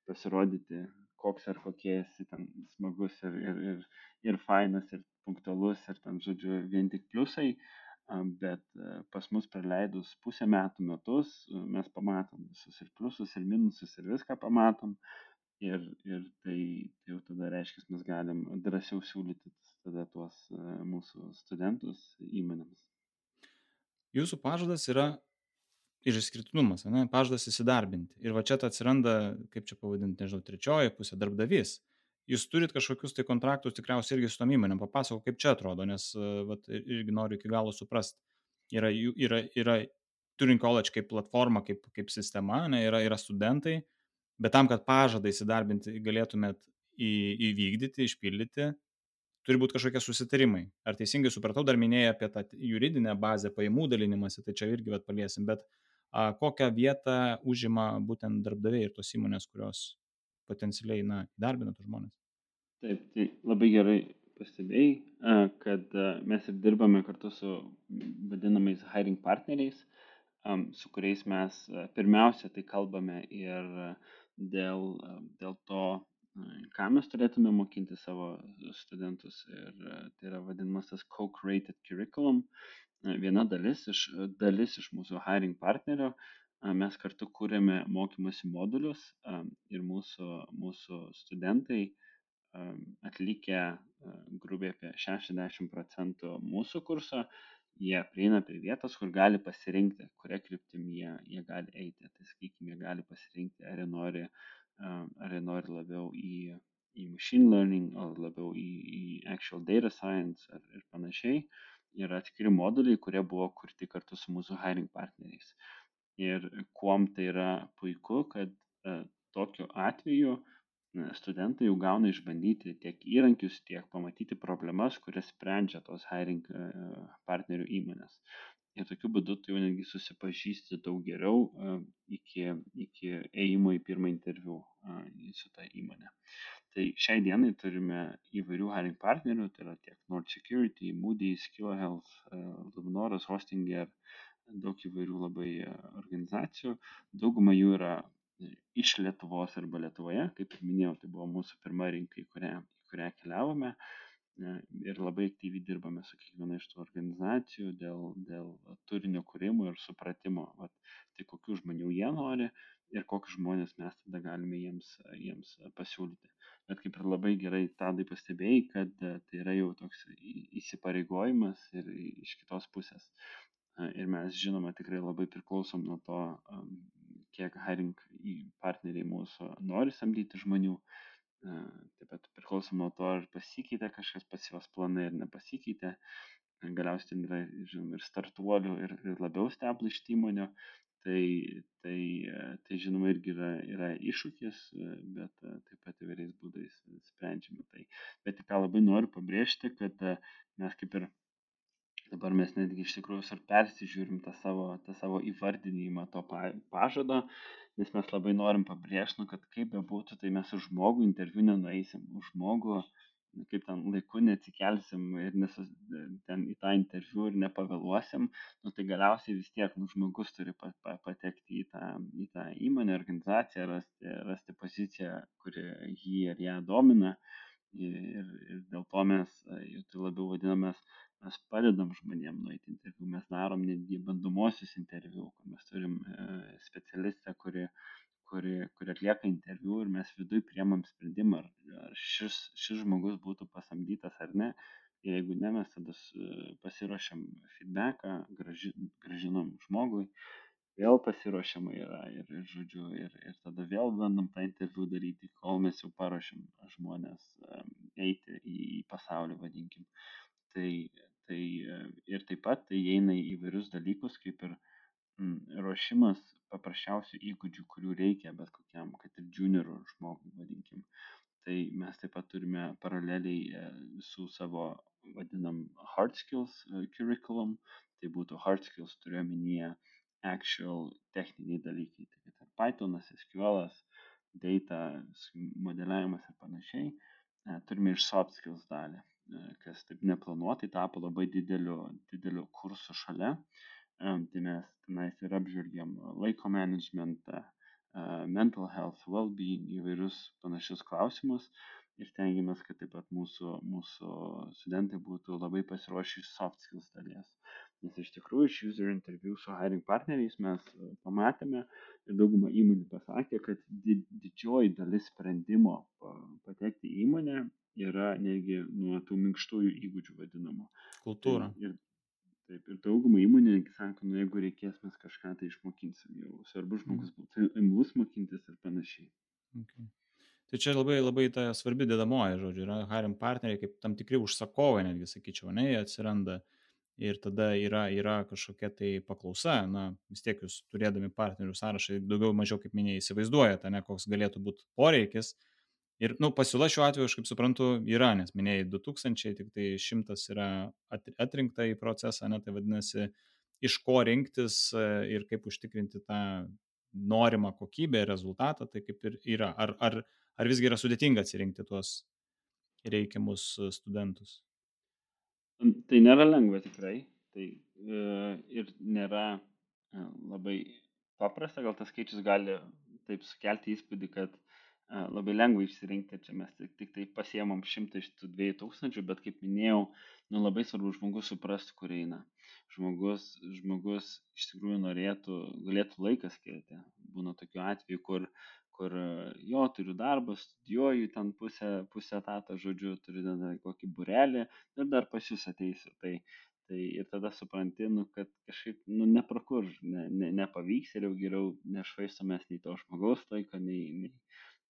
pasirodyti, koks ar kokie esi ten smagus ir, ir, ir, ir fainas ir punktualus ir ten, žodžiu, vien tik pliusai, bet e, pas mus praleidus pusę metų metus e, mes pamatom visus ir pliusus, ir minusus, ir viską pamatom. Ir, ir tai, tai jau tada reiškia, mes galim drąsiau siūlyti tada tuos e, mūsų studentus įmonėms. Jūsų pažadas yra ir išskirtinumas, ne? pažadas įsidarbinti. Ir va čia atsiranda, kaip čia pavadinti, nežinau, trečioji pusė darbdavys jūs turit kažkokius tai kontraktus tikriausiai irgi su tom įmonėm. Papasakok, kaip čia atrodo, nes vat, irgi noriu iki galo suprasti. Yra, yra, yra Turing College kaip platforma, kaip, kaip sistema, ne, yra, yra studentai, bet tam, kad pažadą įsidarbinti galėtumėt į, įvykdyti, išpildyti, turi būti kažkokie susitarimai. Ar teisingai supratau, dar minėjai apie tą juridinę bazę, pajamų dalinimąsi, tai čia irgi vat, paliesim, bet a, kokią vietą užima būtent darbdaviai ir tos įmonės, kurios potencialiai, na, įdarbina tų žmonės. Taip, tai labai gerai pastebėjai, kad mes ir dirbame kartu su vadinamais hiring partneriais, su kuriais mes pirmiausia tai kalbame ir dėl, dėl to, ką mes turėtume mokinti savo studentus. Ir tai yra vadinamas tas co-created curriculum. Viena dalis iš, dalis iš mūsų hiring partnerio mes kartu kūrėme mokymosi modulius ir mūsų, mūsų studentai atlikę grubiai apie 60 procentų mūsų kurso, jie prieina prie vietos, kur gali pasirinkti, kuria kryptimi jie, jie gali eiti. Tai sakykime, jie gali pasirinkti, ar jie nori, ar jie nori labiau į, į machine learning, ar labiau į, į actual data science ar, ir panašiai. Yra atskiri moduliai, kurie buvo kurti kartu su mūsų hiring partneriais. Ir kuom tai yra puiku, kad e, tokiu atveju e, studentai jau gauna išbandyti tiek įrankius, tiek pamatyti problemas, kurias sprendžia tos hiring e, partnerių įmonės. Ir tokiu būdu tu jau netgi susipažįsti daug geriau iki, iki ėjimo į pirmą interviu su tą įmonę. Tai šiai dienai turime įvairių hiring partnerių, tai yra tiek Nord Security, Moody's, Kilo Health, Luminoras, Hostinger, daug įvairių labai e, organizacijų. Dauguma jų yra e, iš Lietuvos arba Lietuvoje, kaip ir minėjau, tai buvo mūsų pirma rinka, į kurią, į kurią keliavome. E, ir labai aktyviai dirbame su kiekviena iš tų organizacijų dėl, dėl turinio kūrimo ir supratimo, vat, tai kokių žmonių jie nori ir kokius žmonės mes tada galime jiems, jiems pasiūlyti. Bet kaip ir labai gerai tadai pastebėjai, kad tai yra jau toks įsipareigojimas ir iš kitos pusės ir mes žinoma tikrai labai priklausom nuo to, kiek hiring partneriai mūsų nori samdyti žmonių. Taip pat priklausom nuo to, ar pasikeitė kažkas pas juos planai ar nepasikeitė. Galiausiai ten yra žinoma, ir startuolių, ir, ir labiau established įmonių. Tai, tai, tai žinoma irgi yra, yra iššūkis, bet taip pat įvairiais būdais sprendžiame tai. Bet ką labai noriu pabrėžti, kad mes kaip ir dabar mes netgi iš tikrųjų ir persižiūrim tą savo, tą savo įvardinimą to pažado, nes mes labai norim pabrėžti, nu, kad kaip bebūtų, tai mes už žmogų interviu nenueisim, už žmogų, kaip ten laiku neatsikelsim ir nesus, ten į tą interviu ir nepavėluosim, nu, tai galiausiai vis tiek nu, žmogus turi pa, pa, patekti į tą, į tą įmonę, organizaciją, rasti, rasti poziciją, kuri jį ar ją domina. Ir, ir dėl to mes, tai labiau vadinamės, mes padedam žmonėm nueiti interviu, mes darom netgi bandomosius interviu, kur mes turim e, specialistę, kuri, kuri, kuri atlieka interviu ir mes viduje priemam sprendimą, ar, ar šis, šis žmogus būtų pasamdytas ar ne. Ir jeigu ne, mes tada pasiruošiam feedbacką, graži, gražinam žmogui, vėl pasiruošiama yra ir, ir žodžiu, ir, ir tada vėl bandom tą interviu daryti, kol mes jau paruošiam žmonės eiti į pasaulį, vadinkim. Tai Tai e, ir taip pat tai įeina į įvairius dalykus, kaip ir ruošimas paprasčiausių įgūdžių, kurių reikia bet kokiam, kad ir juniorų žmogui, vadinkim. Tai mes taip pat turime paraleliai e, su savo, vadinam, hard skills e, curriculum, tai būtų hard skills turiu omenyje actual techniniai dalykai, tai kaip Pythonas, SQL, data, modeliavimas ir panašiai. Turime ir soft skills dalį kas taip neplanuotai tapo labai dideliu, dideliu kursu šalia. Tai mes tenais ir apžvelgiam laiko managementą, mental health, well-being, įvairius panašius klausimus ir stengiamės, kad taip pat mūsų, mūsų studentai būtų labai pasiruošę iš soft skills dalies. Nes iš tikrųjų iš user interview su hiring partneriais mes pamatėme ir dauguma įmonių pasakė, kad didžioji dalis sprendimo patekti į įmonę yra netgi nuo tų minkštųjų įgūdžių vadinamų. Kultūra. Tai, ir, taip, ir daugumą įmonių sako, nu jeigu reikės, mes kažką tai išmokinsim. Jau svarbu žmogus mm. būtų imlus mokintis ir panašiai. Okay. Tai čia labai, labai ta svarbi dedamoji, žodžiu, yra harim partneriai kaip tam tikri užsakovai, netgi sakyčiau, ne, jie atsiranda ir tada yra, yra kažkokia tai paklausa, na, vis tiek jūs turėdami partnerių sąrašą daugiau mažiau, kaip minėjai, įsivaizduojate, ne, koks galėtų būti poreikis, Ir, nu, pasiūla šiuo atveju, aš kaip suprantu, yra, nes minėjai 2000, tik tai 100 yra atrinkta į procesą, ne, tai vadinasi, iš ko rinktis e, ir kaip užtikrinti tą norimą kokybę ir rezultatą, tai kaip ir yra. Ar, ar, ar visgi yra sudėtinga atsirinkti tuos reikiamus e, studentus? Tai nėra lengva tikrai. Tai e, ir nėra labai paprasta, gal tas skaičius gali taip sukelti įspūdį, kad labai lengva išsirinkti, čia mes tik, tik tai pasiemam šimtą iš tų dviejų tūkstančių, bet kaip minėjau, nu, labai svarbu žmogus suprasti, kur eina. Žmogus, žmogus iš tikrųjų norėtų, galėtų laiką skirti. Būna tokių atvejų, kur, kur jo turiu darbą, studijuoju ten pusę, pusę etatą, žodžiu, turiu ten kokį burelį ir dar pas jūs ateisiu. Tai, tai ir tada supranti, nu, kad kažkaip nu, neprakur, ne, ne, nepavyks ir jau geriau nešvaistomės nei to žmogaus laiko, nei, nei,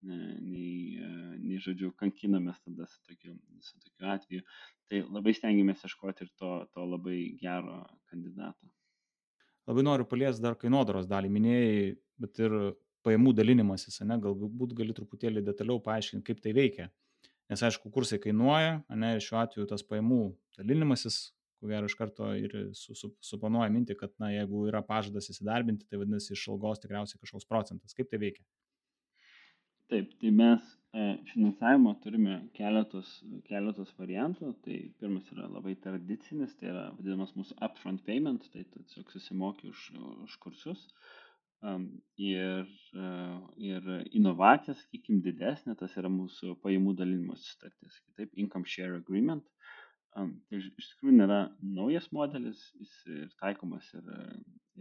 nei, nei žodžiu, kankinamės tada su tokiu, su tokiu atveju. Tai labai stengiamės ieškoti ir to, to labai gero kandidato. Labai noriu paliesti dar kainodaros dalį, minėjai, bet ir pajamų dalinimasis, ne, galbūt gali truputėlį detaliau paaiškinti, kaip tai veikia. Nes aišku, kursai kainuoja, ne, šiuo atveju tas pajamų dalinimasis, ko gero iš karto ir su, su, suponuoja minti, kad, na, jeigu yra pažadas įsidarbinti, tai vadinasi iš algos tikriausiai kažkoks procentas. Kaip tai veikia? Taip, tai mes e, finansavimo turime keletus, keletus variantų. Tai pirmas yra labai tradicinis, tai yra vadinamas mūsų upfront payment, tai tiesiog susimoki už, už kursus. Um, ir, uh, ir inovacija, sakykime, didesnė, tas yra mūsų pajamų dalinimo sutartis, kitaip income share agreement. Um, tai iš tikrųjų nėra naujas modelis, jis ir taikomas ir,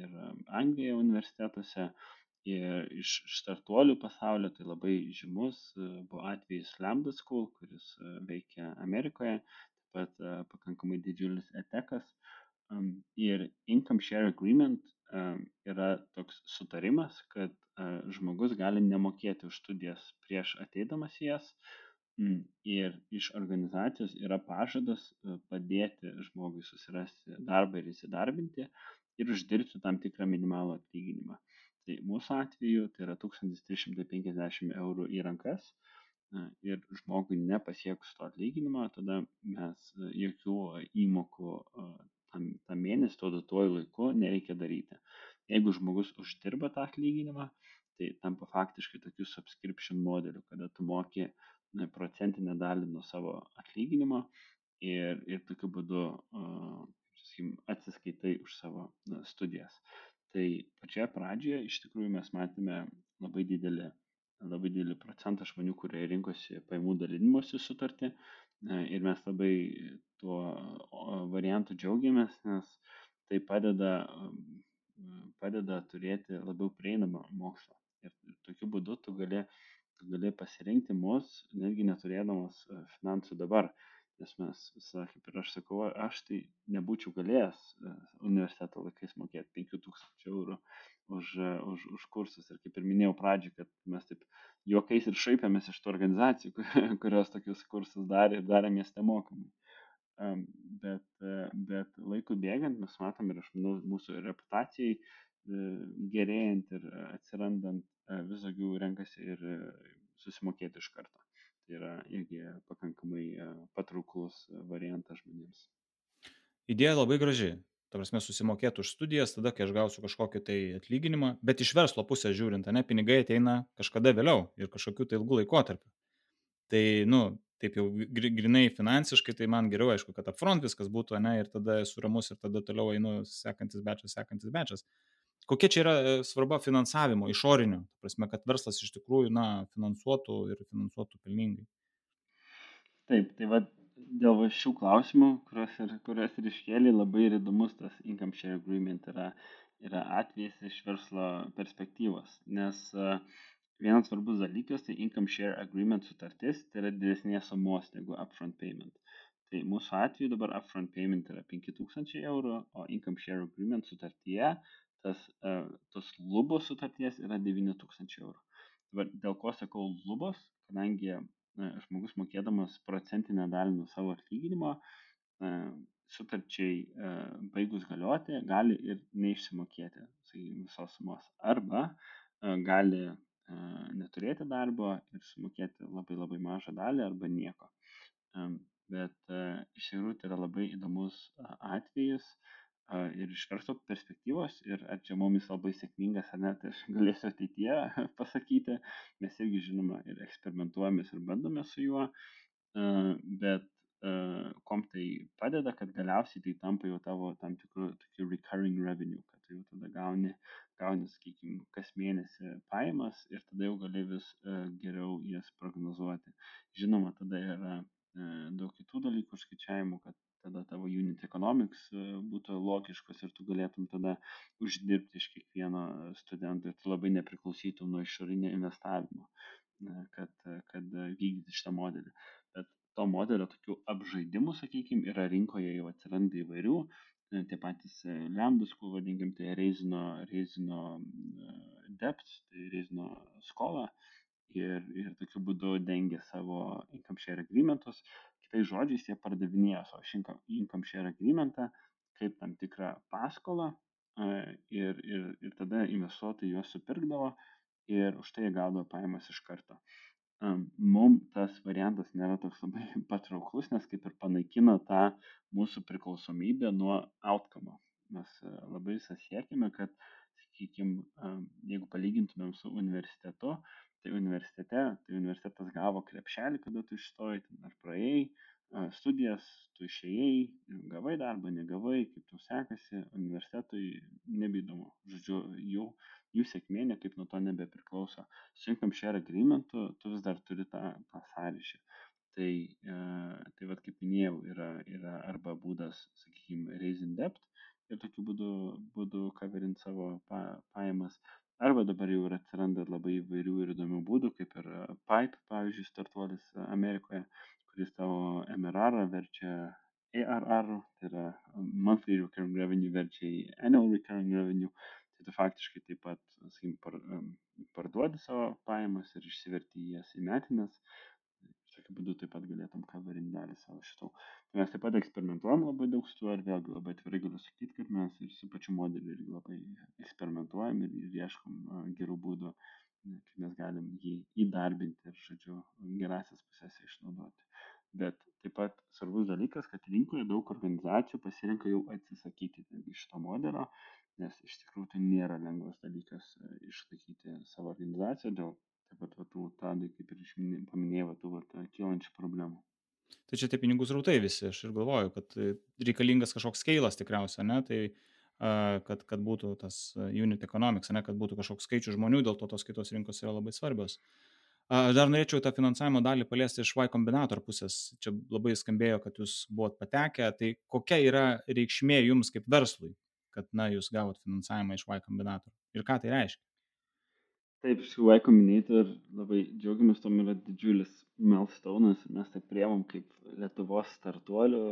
ir Anglijoje universitetuose. Uh, ir iš startuolių pasaulio tai labai žymus e, buvo atvejis Lambda School, kuris e, veikia Amerikoje, taip pat e, pakankamai didžiulis etekas. Ir Income Share Agreement yra toks sutarimas, kad žmogus gali nemokėti už studijas prieš ateidamas į jas. Ir iš organizacijos yra pažadas padėti žmogui susirasti darbą ir įsidarbinti ir uždirbti tam tikrą minimalų atlyginimą. Tai mūsų atveju tai yra 1350 eurų į rankas ir žmogui nepasiekus to atlyginimo, tada mes jokių įmokų tam, tam mėnesį, tuo duotuoju laiku nereikia daryti. Jeigu žmogus uždirba tą atlyginimą, tai tampa faktiškai tokiu subscription modeliu, kada tu moki procentinę dalį nuo savo atlyginimo ir, ir tokiu būdu uh, sakykim, atsiskaitai už savo na, studijas. Tai pačioje pradžioje iš tikrųjų mes matėme labai didelį, labai didelį procentą žmonių, kurie rinkosi paimų dalinimosi sutartį ir mes labai tuo variantu džiaugiamės, nes tai padeda, padeda turėti labiau prieinamą mokslą. Ir tokiu būdu tu gali, tu gali pasirinkti mus, netgi neturėdamas e, finansų dabar. Nes mes, kaip ir aš sakau, aš tai nebūčiau galėjęs e, universiteto laikais mokėti 5000 eurų už, e, už, už kursus. Ir kaip ir minėjau pradžioje, kad mes taip juokais ir šaipėmės iš tų organizacijų, kurios tokius kursus darė ir darė mieste mokamai. Bet, bet laikų bėgant mes matom ir aš manau mūsų reputacijai gerėjant ir atsirandant vis daugiau renkasi ir susimokėti iš karto. Tai yra irgi pakankamai patrauklus variantas žmonėms. Idėja labai graži. Ta prasme, susimokėti už studijas, tada, kai aš gausiu kažkokį tai atlyginimą, bet iš verslo pusės žiūrint, ne, pinigai ateina kažkada vėliau ir kažkokiu tai ilgu laikotarpiu. Tai, nu, taip jau grinai finansiškai, tai man geriau, aišku, kad upfront viskas būtų, ne, ir tada esu ramus ir tada toliau einu sekantis bečias, sekantis bečias. Kokia čia yra e, svarba finansavimo, išorinio, prasme, kad verslas iš tikrųjų, na, finansuotų ir finansuotų pelningai. Taip, tai vad dėl šių klausimų, kuriuos ir, kuriuos ir iškėlė, labai ir įdomus tas income share agreement yra, yra atvejis iš verslo perspektyvos, nes uh, vienas svarbus dalykas, tai income share agreement sutartis, tai yra didesnės sumos negu upfront payment. Tai mūsų atveju dabar upfront payment yra 5000 eurų, o income share agreement sutartyje tas, uh, tos lubos sutarties yra 9000 eurų. Dabar dėl ko sakau lubos, kadangi uh, žmogus mokėdamas procentinę dalį nuo savo atlyginimo, uh, sutarčiai baigus galioti, gali ir neišsimokėti sakykime, visos sumos. Arba gali neturėti darbo ir sumokėti labai labai mažą dalį arba nieko. Bet iš tikrųjų tai yra labai įdomus atvejis, ir iš verslo perspektyvos ir ar čia mumis labai sėkmingas ar ne, tai aš galėsiu ateityje pasakyti, mes irgi žinoma ir eksperimentuojamės ir bandome su juo, bet kom tai padeda, kad galiausiai tai tampa jau tavo tam tikrų tokių recurring revenue, kad jau tada gauni, gauni, sakykime, kas mėnesį pajamas ir tada jau gali vis geriau jas prognozuoti. Žinoma, tada yra daug kitų dalykų skaičiavimų, kad tada tavo unit economics e, būtų logiškas ir tu galėtum tada uždirbti iš kiekvieno studento ir tu labai nepriklausytum nuo išorinio investavimo, kad, kad vykdyti šitą modelį. Bet to modelio tokių apžaidimų, sakykime, yra rinkoje jau atsiranda įvairių, e, tie patys e, lambdus, kuo vadinkim, tai reizino, reizino debt, tai reizino skola ir, ir tokiu būdu dengia savo income share agreementus, kitais žodžiais jie pardavinėjo savo income share agreementą kaip tam tikrą paskolą ir, ir, ir tada investuotojai juos supirkdavo ir už tai jie gaudavo pajamas iš karto. Mums tas variantas nėra toks labai patrauklus, nes kaip ir panaikina tą mūsų priklausomybę nuo outcome. Mes labai visą siekime, kad, sakykime, jeigu palygintumėm su universitetu, tai universitete, tai universitetas gavo krepšelį, kada tu išstojai, ar praėjai studijas, tu išėjai, gavai darbą, negavai, kaip tau sekasi, universitetui nebeįdomu. Žodžiu, jų, jų sėkmė niekaip nuo to nebepriklauso. Su income share agreementu tu vis dar turi tą, tą sąryšį. Tai, e, tai vad kaip minėjau, yra, yra arba būdas, sakykime, raising debt ir tokiu būdu, būdu coverint savo pa, pajamas, Arba dabar jau ir atsiranda labai įvairių ir įdomių būdų, kaip ir e, Pipe, pavyzdžiui, startuolis e, Amerikoje, kuris tavo MRR verčia ARR, tai yra monthly recurring revenue verčia į annual recurring revenue. Tai tu faktiškai taip pat, sakykim, par, parduodi savo pajamas ir išsiverti jas į metinės. Tokiu būdu taip pat galėtum coverint dalį savo šitų. Tai mes taip pat eksperimentuojam labai daug su tuo ir vėlgi labai atvirai galiu sakyti, kad mes ir su pačiu modeliu irgi labai eksperimentuojam ir, ir ieškom gerų būdų, kaip mes galim jį įdarbinti ir, žodžiu, gerasias pusės išnaudoti. Bet taip pat svarbus dalykas, kad rinkoje daug organizacijų pasirinka jau atsisakyti šito modelio, nes iš tikrųjų tai nėra lengvas dalykas e, išlaikyti savo organizaciją dėl taip pat va, tų, tadai, kaip ir paminėjau, tų va, kylančių problemų. Tai čia tie pinigų srautai visi, aš ir galvoju, kad reikalingas kažkoks skailas tikriausiai, ne, tai kad, kad būtų tas unit economics, ne, kad būtų kažkoks skaičių žmonių, dėl to tos kitos rinkos yra labai svarbios. Aš dar norėčiau tą finansavimo dalį paliesti iš Y kombinator pusės. Čia labai skambėjo, kad jūs buvot patekę. Tai kokia yra reikšmė jums kaip verslui, kad na, jūs gavot finansavimą iš Y kombinator? Ir ką tai reiškia? Taip, iš tikrųjų, Y Combinator labai džiaugiamės, tom yra didžiulis milestone'as, mes tai priemam kaip Lietuvos startuolių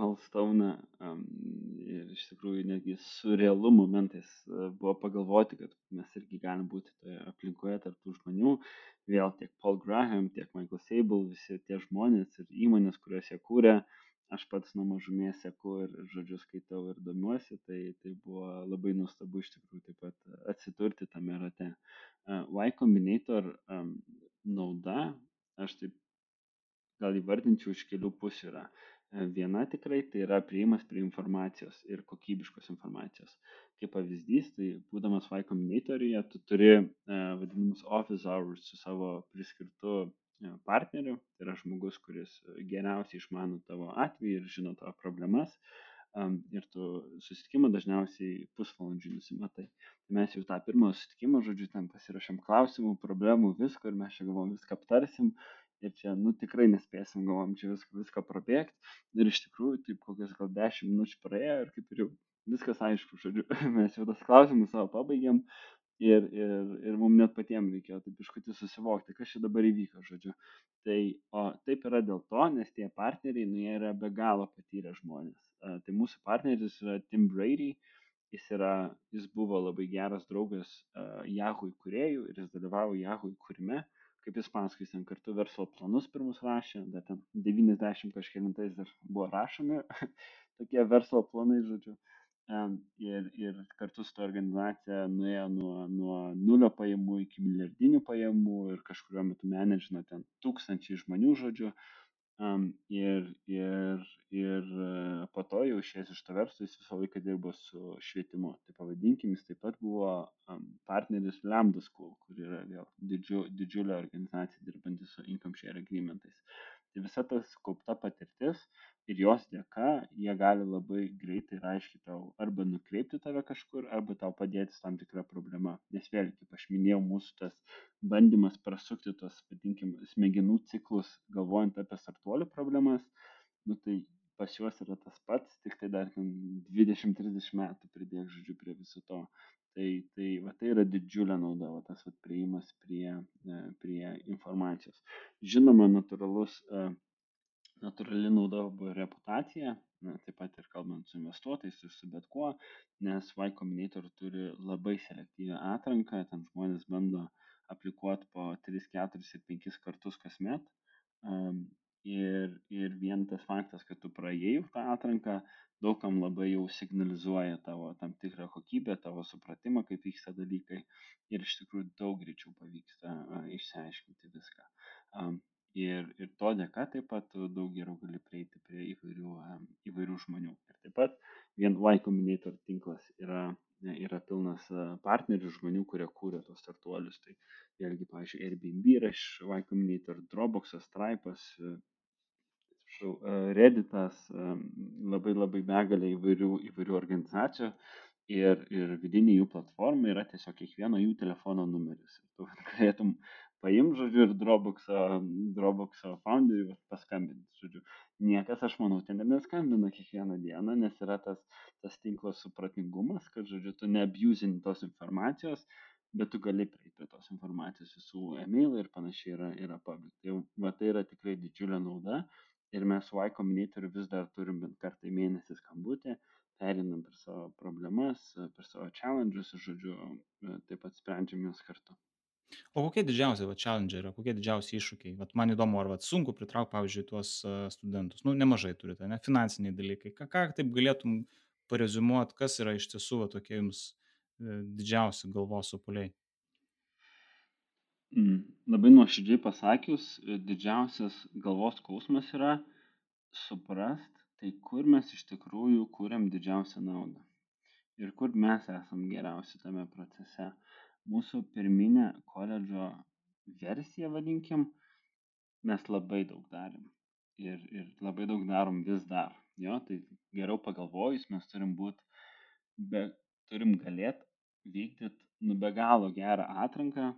milestone um, ir iš tikrųjų netgi su realu momentais uh, buvo pagalvoti, kad mes irgi galim būti toje aplinkoje tarp tų žmonių, vėl tiek Paul Graham, tiek Michael Sable, visi tie žmonės ir įmonės, kuriuos jie kūrė, aš pats nuo mažumės seku ir, žodžiu, skaitau ir domiuosi, tai, tai buvo labai nuostabu iš tikrųjų taip pat atsidurti tame rate. Y Combinator nauda, aš taip gal įvardinčiau iš kelių pusių yra. Viena tikrai tai yra prieimas prie informacijos ir kokybiškos informacijos. Kaip pavyzdys, tai būdamas Y Combinatoriuje, tu turi vadinamus office hours su savo priskirtu partneriu, tai yra žmogus, kuris geriausiai išmano tavo atvejį ir žino tavo problemas. Ir tu susitikimą dažniausiai pusvalandžių nusimatai. Tai mes jau tą pirmą susitikimą, žodžiu, ten pasirašėm klausimų, problemų, visko ir mes čia galvom viską aptarsim. Ir čia, nu, tikrai nespėsim, galvom, čia viską, viską prabėgti. Ir iš tikrųjų, taip kokias gal 10 minučių praėjo ir kaip ir jau viskas aišku, žodžiu, mes jau tas klausimus savo pabaigėm, ir, ir, ir mums net patiems reikėjo taip iškutį susivokti, kas čia dabar įvyko, žodžiu. Tai, o taip yra dėl to, nes tie partneriai, nu, jie yra be galo patyrę žmonės. A, tai mūsų partneris yra Tim Brady, jis, yra, jis buvo labai geras draugas uh, Yahoo įkūrėjų ir jis dalyvavo Yahoo įkūrime, kaip jis pasakys, ten kartu verslo planus pirmus rašė, dar ten 90 kažkėlintais dar buvo rašomi tokie verslo planai, žodžiu. Ir, ir kartu su ta organizacija nuėjo nuo, nuo nulio pajamų iki milijardinių pajamų ir kažkurio metu menedžino ten tūkstančiai žmonių, žodžiu. Um, ir, ir, ir e, po to jau išėjęs iš to verslo jis visą laiką dirbo su švietimu. Tai pavadinkim, jis taip pat buvo um, partneris Lambda School, kur yra vėl didžiu, didžiulė organizacija dirbanti su income share agreementais. Tai visa ta kaupta patirtis ir jos dėka jie gali labai greitai ir aiškiai tau arba nukreipti tave kažkur, arba tau padėti su tam tikra problema. Nes vėlgi, kaip aš minėjau, mūsų tas bandymas prasukti tos, vadinkim, smegenų ciklus, galvojant apie startuolių problemas, nu tai pas juos yra tas pats, tik tai dar 20-30 metų pridėk žodžiu prie viso to. Tai, tai, va, tai yra didžiulė nauda, va, tas va, prieimas prie, e, prie informacijos. Žinoma, natūralus uh, natūrali nauda buvo reputacija, na, taip pat ir kalbant su investuotojais ir su bet kuo, nes Y Combinator turi labai selektyvę atranką, ten žmonės bando aplikuoti po 3, 4 ir 5 kartus kasmet. Um, ir, ir vien tas faktas, kad tu praėjai tą atranką, daugam labai jau signalizuoja tavo tam tikrą kokybę, tavo supratimą, kaip vyksta dalykai ir iš tikrųjų daug greičiau pavyksta a, išsiaiškinti viską. Um, ir, ir to dėka taip pat daug geriau gali prieiti prie įvairių, įvairių žmonių. Ir taip pat vien Y Combinator tinklas yra, yra pilnas partnerių žmonių, kurie kūrė tos startuolius. Tai vėlgi, pavyzdžiui, Airbnb yra iš Y Combinator, Dropboxas, Stripe'as, Redditas, labai labai begalė įvairių, įvairių organizacijų ir, ir vidinė jų platforma yra tiesiog kiekvieno jų telefono numeris. Tu galėtum paimt, žodžiu, ir Dropbox'o, Dropbox'o founderiui paskambinti, žodžiu. Niekas, aš manau, ten neskambina kiekvieną dieną, nes yra tas, tas tinklo supratingumas, kad, žodžiu, tu neabusini tos informacijos, bet tu gali prieiti prie tos informacijos visų e-mail ir panašiai yra, yra public. Tai, va, tai yra tikrai didžiulė nauda ir mes su Y Combinator vis dar turim bent kartą į mėnesį skambutį, perinam per savo problemas, per savo challenges, žodžiu, taip pat sprendžiam juos kartu. O kokie didžiausi va challenge yra, kokie didžiausi iššūkiai? Vat man įdomu, ar vat sunku pritraukti, pavyzdžiui, tuos studentus. Nu, nemažai turite, ne? Finansiniai dalykai. Ką, ką taip galėtum parezimuoti, kas yra iš tiesų va, tokie jums e, didžiausi galvos supuliai? Mm, labai nuoširdžiai pasakius, didžiausias galvos skausmas yra suprast, tai kur mes iš tikrųjų kūriam didžiausią naudą. Ir kur mes esam geriausi tame procese. Mūsų pirminė koledžo versija, vadinkim, mes labai daug darėm. Ir, ir labai daug darom vis dar. Jo, tai geriau pagalvojus, mes turim būti, be, turim galėt vykdyti nu be galo gerą atranką,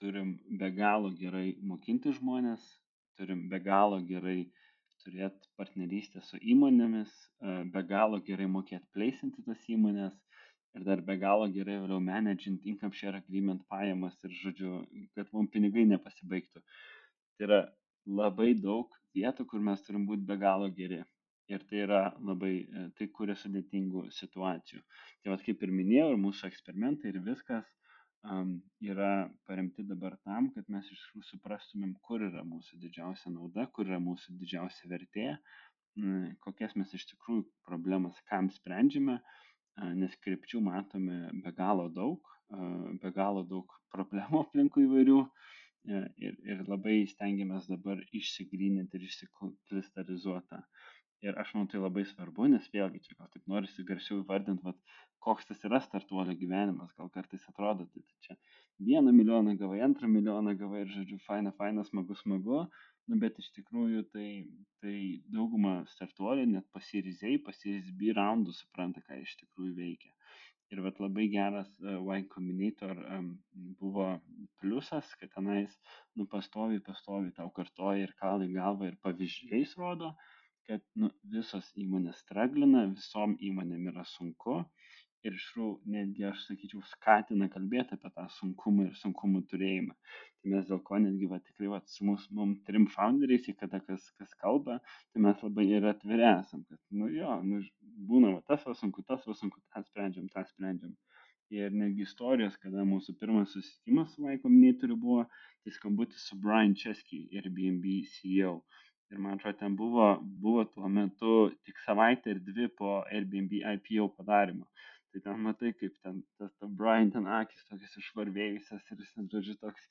turim be galo gerai mokinti žmonės, turim be galo gerai turėti partnerystę su įmonėmis, e, be galo gerai mokėti pleisinti tas įmonės ir dar be galo gerai vėliau managing income share agreement pajamas ir, žodžiu, kad mums pinigai nepasibaigtų. Tai yra labai daug vietų, kur mes turim būti be galo geri. Ir tai yra labai, e, tai kuria sudėtingų situacijų. Tai vad kaip ir minėjau, ir mūsų eksperimentai ir viskas um, yra paremti dabar tam, kad mes iš tikrųjų suprastumėm, kur yra mūsų didžiausia nauda, kur yra mūsų didžiausia vertė, kokias mes iš tikrųjų problemas, kam sprendžiame, nes krypčių matome be galo daug, be galo daug problemų aplinkų įvairių ir, ir labai stengiamės dabar išsigryninti ir išsikristalizuoti. Ir aš manau, tai labai svarbu, nes vėlgi čia gal taip norisi garsiau įvardinti, vat, koks tas yra startuolio gyvenimas. Gal kartais atrodo, tai, tai čia vieną milijoną gavai, antrą milijoną gavai ir, žodžiu, faina, faina, smagu, smagu. Nu, bet iš tikrųjų tai, tai dauguma startuolių net pasirizėjai, pasirizby raundų supranta, ką iš tikrųjų veikia. Ir vat labai geras uh, Y Combinator um, buvo pliusas, kad tenais, nu, pastovi, pastovi tau kartoja ir kalai galva ir pavyzdžiais rodo, kad nu, visos įmonės straglina, visom įmonėm yra sunku ir tikrųjų netgi aš sakyčiau skatina kalbėti apie tą sunkumą ir sunkumų turėjimą. Tai mes dėl ko netgi va, tikrai va, su mūsų mum trim founderiais, kada kas, kas kalba, tai mes labai ir atviri esam, kad, nu jo, nu, būna va, tas va sunku, tas va sunku, tą sprendžiam, tą sprendžiam. Ir netgi istorijos, kada mūsų pirmas susitikimas su Vaiko Minitoriu buvo, tai skambutis su Brian Chesky, Airbnb CEO. Ir man atrodo, ten buvo, buvo tuo metu tik savaitę ir dvi po Airbnb IPO padarimo tai ten matai, kaip ten tas ta Brian ten akis tokias išvarvėjusias ir jis, žodžiu, toks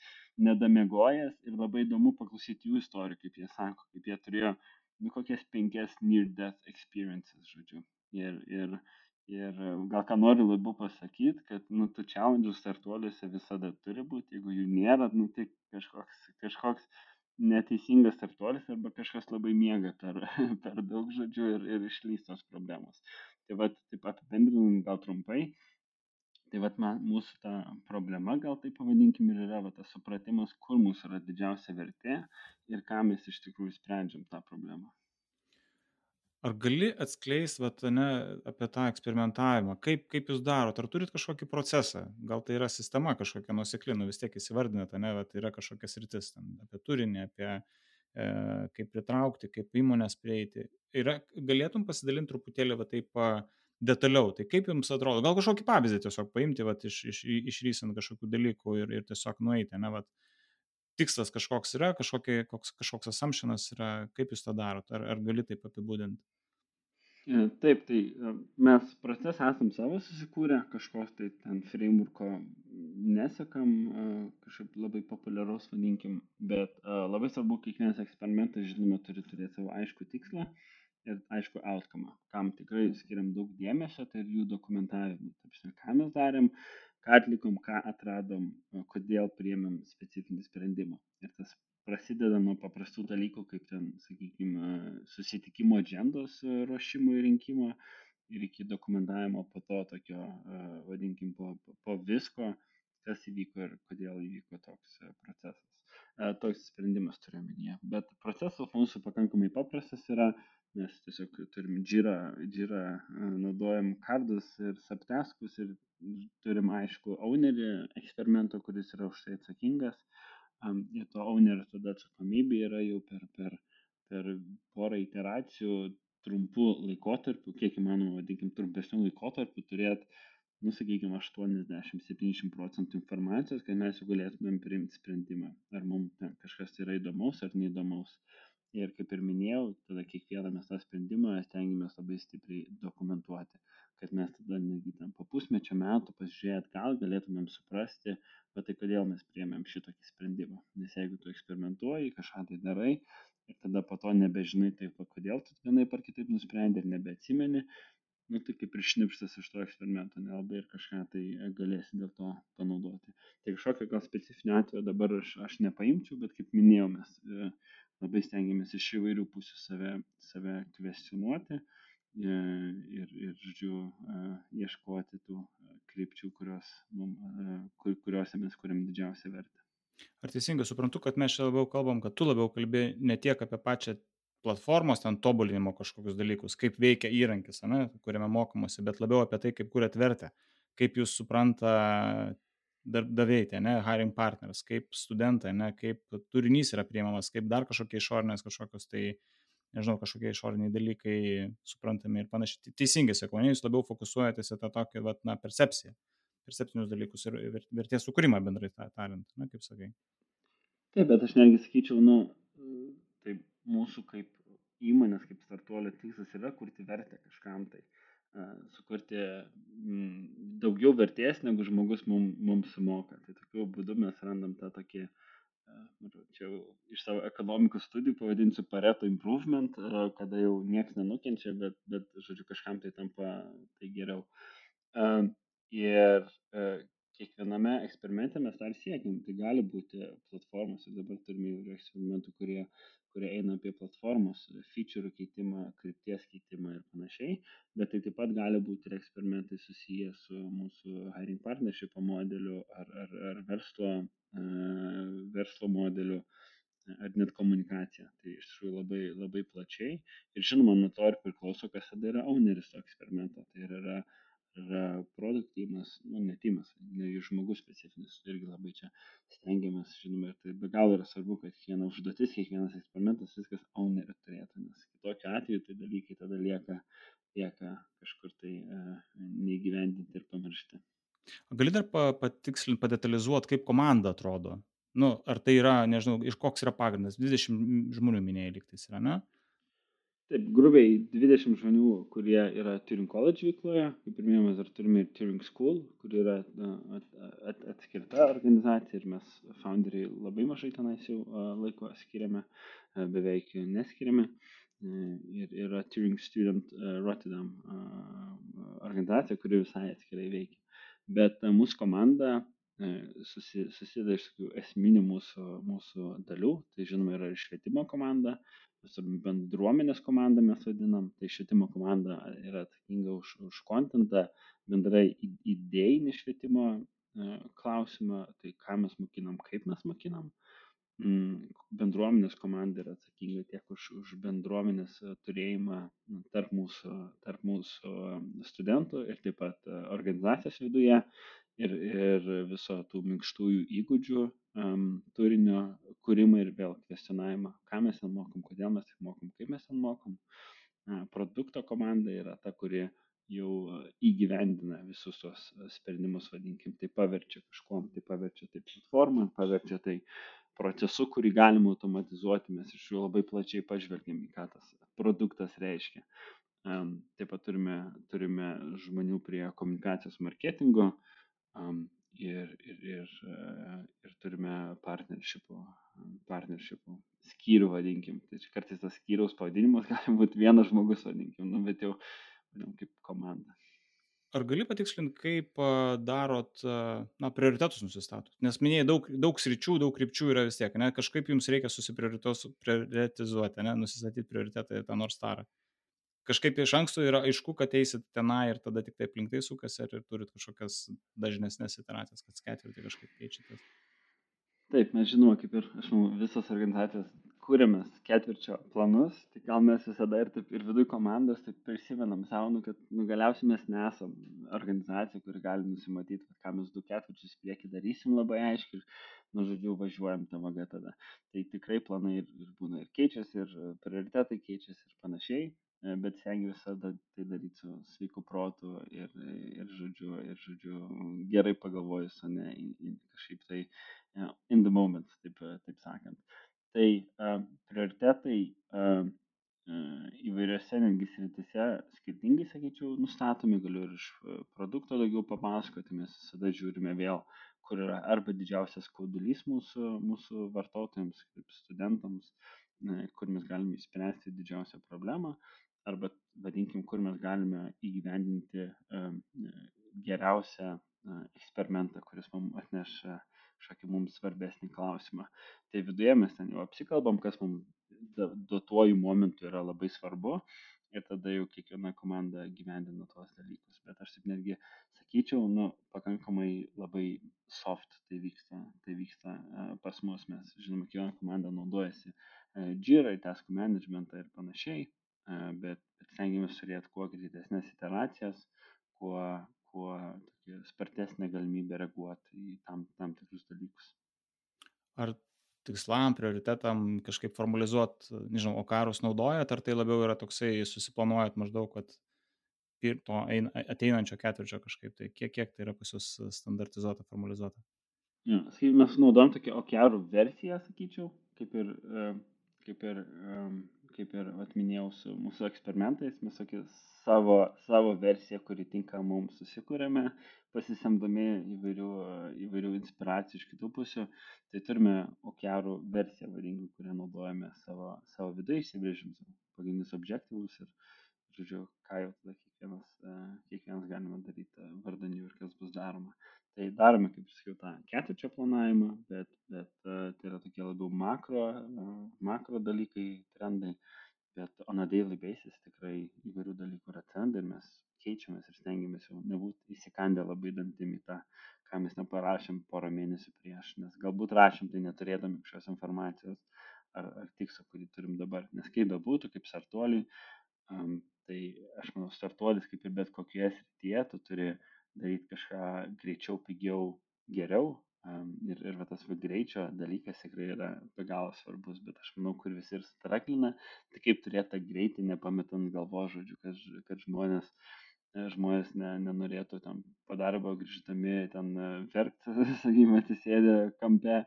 nedamiegojęs ir labai įdomu paklausyti jų istorijų, kaip jie sako, kaip jie turėjo, nu, kokias penkias near-death experiences, žodžiu. Ir, ir, ir gal ką noriu labiau pasakyti, kad, nu, tų challenge startuoliuose visada turi būti, jeigu jų nėra, nu, tai kažkoks, kažkoks neteisingas startuolis arba kažkas labai miega per, per daug žodžių ir, ir išlystos problemos. Tai va, taip apibendrinant gal trumpai, tai va, mūsų ta problema, gal taip pavadinkim, ir yra va, tas supratimas, kur mūsų yra didžiausia vertė ir ką mes iš tikrųjų sprendžiam tą problemą. Ar gali atskleist, vat, ne, apie tą eksperimentavimą, kaip, kaip jūs darot, ar turit kažkokį procesą, gal tai yra sistema kažkokia nusekli, nu vis tiek įsivardinate, ne, vat, yra kažkokias rytis ten, apie turinį, apie e, kaip pritraukti, kaip įmonės prieiti. Yra, galėtum pasidalinti truputėlį va taip detaliau, tai kaip jums atrodo, gal kažkokį pavyzdį tiesiog paimti, va, iš, iš, išrysant kažkokių dalykų ir, ir tiesiog nueiti, ne, va, tikslas kažkoks yra, kažkokie, koks, kažkoks assumptionas yra, kaip jūs tą darot, ar, ar gali taip apibūdinti? E, taip, tai e, mes procesą esam savo susikūrę, kažkos tai ten frameworko nesekam, e, kažkaip labai populiaros vadinkim, bet labai svarbu, kiekvienas eksperimentas, žinoma, turi turėti savo aišku tikslą ir aišku outcome, kam tikrai skiriam daug dėmesio, tai ir jų dokumentavimui. Taip, ką mes darėm, ką atlikom, ką atradom, kodėl priėmėm specifinį sprendimą. Ir tas prasideda nuo paprastų dalykų, kaip ten, sakykime, susitikimo agendos ruošimo ir rinkimo ir iki dokumentavimo po to tokio, vadinkim, po, po visko, kas įvyko ir kodėl įvyko toks procesas. Toks sprendimas turiu omenyje. Bet procesas mūsų pakankamai paprastas yra, mes tiesiog turim džirą, džirą naudojam kardus ir sapteskus ir turim aišku ownerį eksperimento, kuris yra už tai atsakingas. Ir to ownerio tada atsakomybė yra jau per, per, per porą iteracijų trumpų laikotarpių, kiek įmanoma, vadinkim, trumpesnių laikotarpių turėti, nu, sakykime, 80-70 procentų informacijos, kad mes jau galėtumėm priimti sprendimą, ar mums kažkas yra įdomaus ar neįdomaus. Ir kaip ir minėjau, tada kiekvieną mes tą sprendimą stengiamės labai stipriai dokumentuoti, kad mes tada netgi ten po pusmečio metų pasižiūrėję atgal galėtumėm suprasti, bet tai kodėl mes priėmėm šitokį sprendimą. Nes jeigu tu eksperimentuoji, kažką tai darai ir tada po to nebežinai taip, kodėl tu vienai par kitaip nusprendė ir nebeatsimeni, nu tai kaip ir šnipštas iš to eksperimento, nelabai ir kažką tai galėsi dėl to panaudoti. Tai kažkokio gal specifinio atveju dabar aš, aš nepaimčiau, bet kaip minėjau, mes e, labai stengiamės iš įvairių pusių save, save kvestionuoti e, ir, ir žodžiu, e, ieškoti tų krypčių, kurios, kur, kuriuose mes kuriam didžiausią vertę. Ar teisingai suprantu, kad mes čia labiau kalbam, kad tu labiau kalbė ne tiek apie pačią platformos ten tobulinimo kažkokius dalykus, kaip veikia įrankis, ne, kuriame mokomasi, bet labiau apie tai, kaip kuriat vertę, kaip jūs supranta darbdaviai, tai ne, hiring partners, kaip studentai, ne, kaip turinys yra priimamas, kaip dar kažkokie išorinės kažkokios tai, nežinau, kažkokie išoriniai dalykai suprantami ir panašiai. Teisingai sakau, ne, jūs labiau fokusuojatės į tą tokį, vat, na, percepciją, percepcinius dalykus ir vertės sukūrimą bendrai tariant, na, kaip sakai. Taip, bet aš netgi sakyčiau, nu, taip mūsų kaip įmonės, kaip startuolio tikslas yra kurti vertę kažkam tai, sukurti daugiau vertės, negu žmogus mums, mums sumoka. Tai tokiu būdu mes randam tą tokį, čia iš savo ekonomikos studijų pavadinsiu Pareto improvement, kada jau niekas nenukenčia, bet, bet, žodžiu, kažkam tai tampa tai geriau. Ir kiekviename eksperimente mes ir siekiam. Tai gali būti platformos ir dabar turime įvairių eksperimentų, kurie kurie eina apie platformos feature keitimą, krypties keitimą ir panašiai, bet tai taip pat gali būti ir eksperimentai susiję su mūsų hiring partnership modeliu ar, ar, ar verslo, uh, verslo modeliu ar net komunikacija. Tai iš tikrųjų labai, labai plačiai. Ir žinoma, nuo to ir priklauso, kas tada yra owneris to eksperimento. Tai yra yra produkt tymas, nu, ne tymas, ne žmogus specifinis, irgi labai čia stengiamės, žinoma, ir tai be galo yra svarbu, kad kiekviena užduotis, kiekvienas eksperimentas, viskas ownerį turėtų, nes kitokiu atveju tai dalykai tada lieka, lieka kažkur tai uh, neįgyvendinti ir pamiršti. Gali dar patikslinti, padetalizuoti, kaip komanda atrodo? Nu, ar tai yra, nežinau, iš koks yra pagrindas? 20 žmonių minėjai liktais yra, ne? Taip, grubiai 20 žmonių, kurie yra Turing College veikloje, kaip ir minėjome, dar turime ir Turing School, kur yra at, at, atskirta organizacija ir mes founderiai labai mažai tenais jau laiko skiriame, beveik neskiriame. E, ir yra Turing Student Rotterdam organizacija, kuri visai atskirai veikia. Bet mūsų komanda e, susideda iš tokių esminių mūsų, mūsų dalių. Tai žinoma yra ir švietimo komanda, turim bendruomenės komandą mes vadinam, tai švietimo komanda yra atsakinga už, už kontentą, bendrai idėjinį švietimo e, klausimą, tai ką mes mokinam, kaip mes mokinam. Mm, bendruomenės komanda yra atsakinga tiek už, už bendruomenės e, turėjimą tarp mūsų, tarp mūsų studentų ir taip pat e, organizacijos viduje ir, ir viso tų minkštųjų įgūdžių um, turinio kūrimą ir vėl kvestionavimą, ką mes ten mokom, kodėl mes taip mokom, kaip mes ten mokom. Uh, produkto komanda yra ta, kuri jau įgyvendina visus tos sprendimus, vadinkim, tai paverčia kažkuom, tai paverčia tai platformą, paverčia tai procesu, kurį galima automatizuoti, mes iš jų labai plačiai pažvelgiam į ką tas produktas reiškia. Um, taip pat turime, turime žmonių prie komunikacijos marketingo, um, ir, ir, ir, uh, ir turime partnershipų, partnershipų skyrių, vadinkim. Tai kartais tas skyriaus pavadinimas gali būti vienas žmogus, vadinkim, nu, bet jau vadinkim, kaip komanda. Ar gali patikslinti, kaip darot, na, prioritetus nusistatot? Nes minėjai, daug, daug sričių, daug krypčių yra vis tiek, ne? Kažkaip jums reikia susiprioritizuoti, ne? Nusistatyti prioritetą ir tą nors starą kažkaip iš anksto yra aišku, kad eisit tenai ir tada tik tai aplink tai sukasi ir turit kažkokias dažnesnės iteracijas, kad ketvirtį kažkaip keičiatės. Taip, mes žinome, kaip ir, aš manau, visos organizacijos kūrėmės ketvirčio planus, tai gal mes visada ir, taip, ir viduje komandos taip prisimenam savo, nu, kad nu, galiausiai mes nesam organizacija, kuri gali nusimatyti, ką mes du ketvirčius prieki darysim labai aiškiai ir, nu, žodžiu, važiuojam tą vagą tada. Tai tikrai planai ir, ir būna ir keičiasi, ir prioritetai keičiasi ir panašiai. E, bet stengiuosi visada tai daryti su sveiku protu ir, ir, žodžiu, ir žodžiu, gerai pagalvojus, o ne kažkaip tai uh, in the moment, taip, taip sakant. Tai uh, prioritetai įvairiose netgi sritise skirtingai, sakyčiau, nustatomi, galiu ir iš e, produkto daugiau papasakoti, mes visada žiūrime vėl, kur yra arba didžiausias skaudulys mūsų, mūsų vartotojams, kaip studentams, kur mes galime išspręsti didžiausią problemą, arba vadinkim, kur mes galime įgyvendinti geriausią eksperimentą, kuris mums atneša kažkokį mums svarbesnį klausimą. Tai viduje mes ten jau apsikalbam, kas mums duotuoju momentu yra labai svarbu ir tada jau kiekviena komanda gyvendina tuos dalykus. Bet aš taip netgi sakyčiau, nu, pakankamai labai soft tai vyksta, tai vyksta pas mus, mes žinoma, kiekviena komanda naudojasi Jira, task managementą ir panašiai, bet, bet stengiamės turėti kuo greitesnės iteracijas, kuo, kuo spartesnė galimybė reaguoti į tam, tam tikrus dalykus. Ar tikslam, prioritetam kažkaip formalizuot, nežinau, okarus naudojat, ar tai labiau yra toksai, susiplanuojat maždaug, kad to ateinančio ketvirčio kažkaip, tai kiek, kiek tai yra pas jūs standartizuota, formalizuota? Ja, mes naudojam tokią okerų versiją, sakyčiau, kaip ir, kaip ir kaip ir atminėjau su mūsų eksperimentais, mes tokį savo, savo versiją, kuri tinka mums susikūrėme, pasisemdami įvairių, įvairių inspiracijų iš kitų pusių. Tai turime okearų versiją, vadinkim, kurią naudojame savo, savo viduje, įsibrėžim pagrindinius objektyvus ir, žodžiu, ką jau tada kiekvienas, kiekvienas galime daryti vardan jų ir kas bus daroma. Tai darome, kaip sakiau, tą ketvirčio planavimą, bet, bet tai yra tokie labiau makro, makro dalykai, trendai, bet on a daily basis tikrai įvairių dalykų atsiranda ir mes keičiamės ir stengiamės jau nebūti įsikandę labai dantim į tą, ką mes neparašėm porą mėnesių prieš, nes galbūt rašėm tai neturėdami kažkokios informacijos ar, ar tikslo, kurį turim dabar. Nes kaip bebūtų, kaip startuoliui, um, tai aš manau, startuolis kaip ir bet kokioje srityje, tu turi uh, daryti kažką greičiau, pigiau, geriau. Ir, ir va, tas va, greičio dalykas tikrai yra be galo svarbus, bet aš manau, kur visi ir straklina, tai kaip turėti tą greitį, nepametant galvo žodžiu, kad, kad žmonės, žmonės ne, nenorėtų tam po darbo grįžtami ten verkti, sakykime, atsisėdę kampe.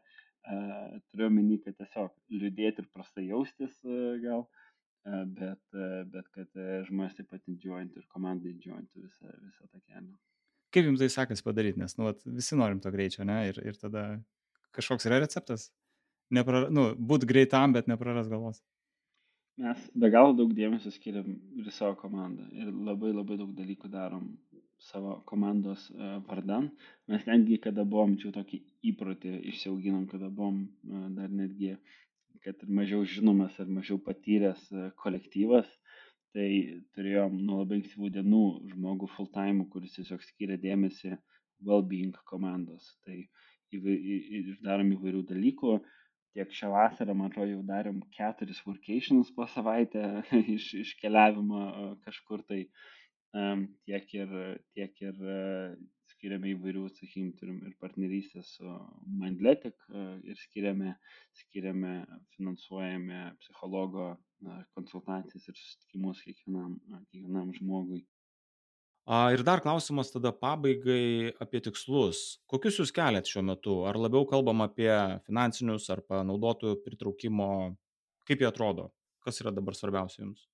Uh, turiu omeny, kad tiesiog liūdėti ir prastai jaustis uh, gal, bet, bet kad žmonės taip pat didžiuojant ir komandai didžiuojant visą, visą tą kelią kaip jums tai sekasi padaryt, nes, nu, vat, visi norim to greičio, ne, ir, ir tada kažkoks yra receptas, Neprar, nu, būt greitam, bet nepraras galvos. Mes be galo daug dėmesio skiriam ir savo komandą ir labai labai daug dalykų darom savo komandos uh, vardan. Mes netgi, kada buvom, čia tokį įprotį išsiauginom, kada buvom uh, dar netgi, kad ir mažiau žinomas ar mažiau patyręs uh, kolektyvas, tai turėjom nuo labai ankstyvų dienų žmogų full time, kuris tiesiog skiria dėmesį well-being komandos. Tai darom įvairių dalykų. Tiek šią vasarą, man atrodo, jau darėm keturis workations po savaitę iš, iškeliavimo kažkur tai. Tiek ir, tiek ir skiriame įvairių, sakykim, turim ir partnerystę su Mindletic uh, ir skiriame, skiriame, finansuojame psichologo konsultacijas ir susitikimus kiekvienam, kiekvienam žmogui. Ir dar klausimas tada pabaigai apie tikslus. Kokius jūs keliat šiuo metu? Ar labiau kalbam apie finansinius ar panaudotojų pritraukimo? Kaip jie atrodo? Kas yra dabar svarbiausia jums?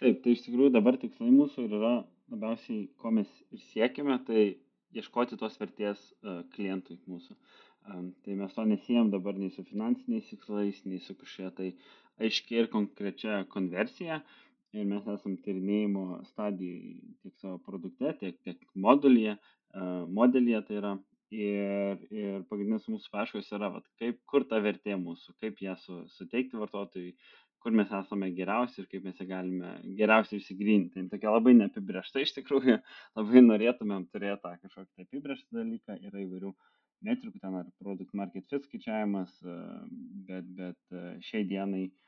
Taip, tai iš tikrųjų dabar tikslai mūsų ir yra labiausiai, ko mes ir siekime, tai ieškoti tos vertės uh, klientui mūsų. Um, tai mes to nesijam dabar nei su finansiniais tikslais, nei su kažkokia tai aiškia ir konkrečia konversija. Ir mes esam tyrinėjimo stadijai tiek savo produkte, tiek, tiek modulyje, modelyje tai yra. Ir, ir pagrindinis mūsų paieškos yra, vat, kaip, kur ta vertė mūsų, kaip ją su, suteikti vartotojui, kur mes esame geriausi ir kaip mes ją galime geriausiai išsigrinti. Tai tokia labai neapibriešta iš tikrųjų, labai norėtumėm turėti tą kažkokį tai apibrieštą dalyką, yra įvairių metrikų, ten ar produkt market fit skaičiavimas, bet, bet šiai dienai uh,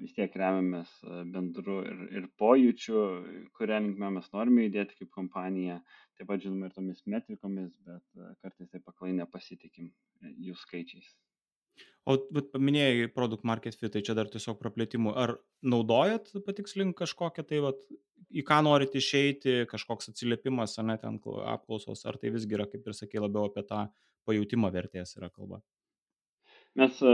vis tiek remiamės bendru ir, ir pojūčiu, kurią linkme mes norime judėti kaip kompanija, taip pat žinoma ir tomis metrikomis, bet kartais taip paklai nepasitikim e, jų skaičiais. O paminėjai produkt market fit, tai čia dar tiesiog praplėtimų. Ar naudojat patikslink kažkokią tai, vat, į ką norit išeiti, kažkoks atsiliepimas, ar net ten apklausos, ar tai visgi yra, kaip ir sakė, labiau apie tą pajūtimą vertės yra kalba? Mes a,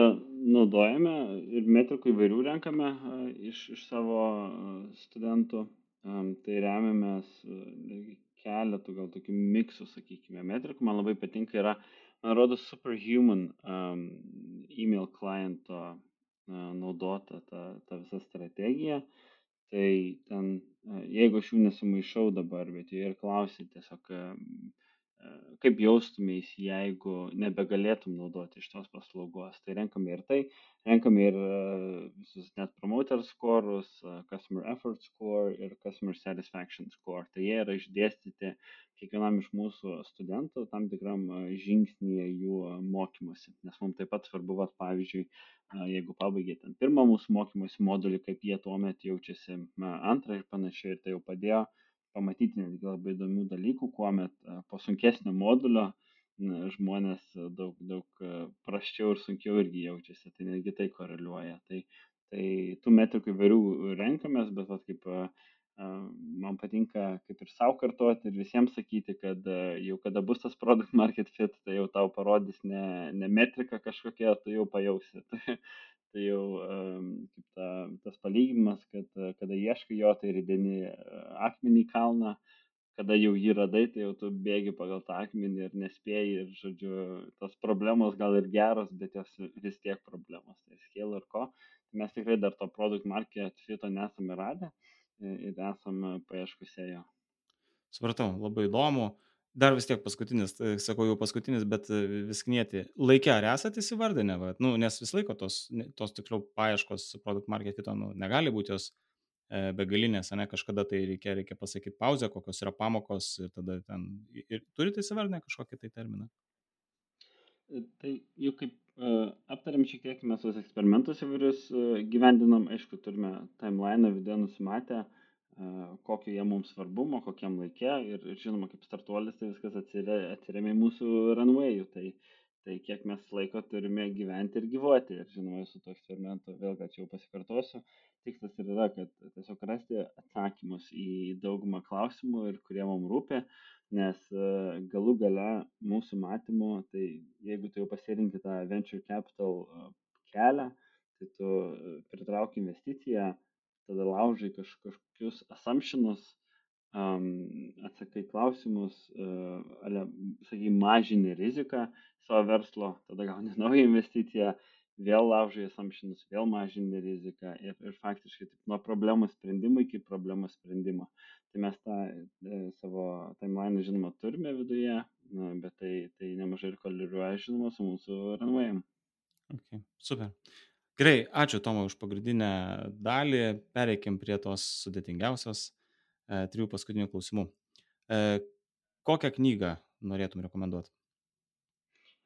naudojame ir metrikų įvairių renkame a, iš, iš savo a, studentų. Tai remiamės keletų gal tokių miksų, sakykime, metrikų. Man labai patinka yra, man rodo, Superhuman um, email kliento naudota ta, ta visa strategija. Tai ten, jeigu aš jų nesumaišau dabar, bet jie ir klausė tiesiog, kaip jaustumės, jeigu nebegalėtum naudoti iš tos paslaugos. Tai renkame ir tai, renkame ir e, visus net promoter scorus, e, customer effort score ir customer satisfaction score. Tai jie yra išdėstyti kiekvienam iš mūsų studentų tam tikram e, žingsnyje jų mokymuose. Nes mums taip pat svarbu, vat, pavyzdžiui, jeigu pabaigė ten pirmą mūsų mokymosi modulį, kaip jie tuo metu jaučiasi antrą ir panašiai, ir tai jau padėjo pamatyti netgi labai įdomių dalykų, kuomet e, po sunkesnio modulio žmonės daug, daug e, prasčiau ir sunkiau irgi jaučiasi, tai netgi tai koreliuoja. Tai, tai tų metrikų įvairių renkamės, bet vat, kaip e, man patinka kaip ir savo kartuoti ir visiems sakyti, kad jau kada bus tas product market fit, tai jau tau parodys ne, ne metrika kažkokia, tu jau pajausi. Tai, tai jau kaip ta, tas palyginimas, kad kada ieškai jo, tai rideni akmenį į kalną, kada jau jį radai, tai jau tu bėgi pagal tą akmenį ir nespėjai ir, žodžiu, tos problemos gal ir geros, bet jos vis tiek problemos. Tai scale ir ko. Mes tikrai dar to produkt market fito nesame radę ir esame paieškose jo. Supratau, labai įdomu dar vis tiek paskutinis, tai sakau jau paskutinis, bet e, vis knieti. Laikė ar esate įsivardinę, va, nu, nes vis laiko tos, tos tiksliau paieškos produkt market fito, nu, negali būti jos e, begalinės, ne kažkada tai reikia, reikia pasakyti pauzę, kokios yra pamokos ir tada ten. Ir turite įsivardinę kažkokį tai terminą? E, tai jau kaip aptarėm šiek tiek, mes tos eksperimentus įvairius uh, gyvendinam, aišku, turime timeline viduje nusimatę, uh, kokio jie mums svarbumo, kokiam laikė ir, ir žinoma, kaip startuolis, tai viskas atsiriamė į mūsų runway'ų, tai, tai kiek mes laiko turime gyventi ir gyvuoti. Ir žinoma, su to eksperimentu vėl, kad jau pasikartosiu, tikslas ir yra, kad tiesiog rasti atsakymus į daugumą klausimų ir kurie mums rūpi, nes galų gale mūsų matymu, tai jeigu tu jau pasirinkti tą venture capital kelią, tai tu pritrauki investiciją, tada laužai kaž, kažkokius assumptionus, um, atsakai klausimus, uh, sakai, mažini riziką savo verslo, tada gauni naują investiciją, vėl laužai assumptionus, vėl mažini riziką ir, ir faktiškai taip, nuo problemos sprendimo iki problemos sprendimo. Tai mes tą e, savo timeline, žinoma, turime viduje, na, bet tai, tai nemažai ir koliruoja, žinoma, su mūsų runway'im. Okay, super. Gerai, ačiū Tomai už pagrindinę dalį. Pereikim prie tos sudėtingiausios e, trijų paskutinių klausimų. E, kokią knygą norėtum rekomenduoti?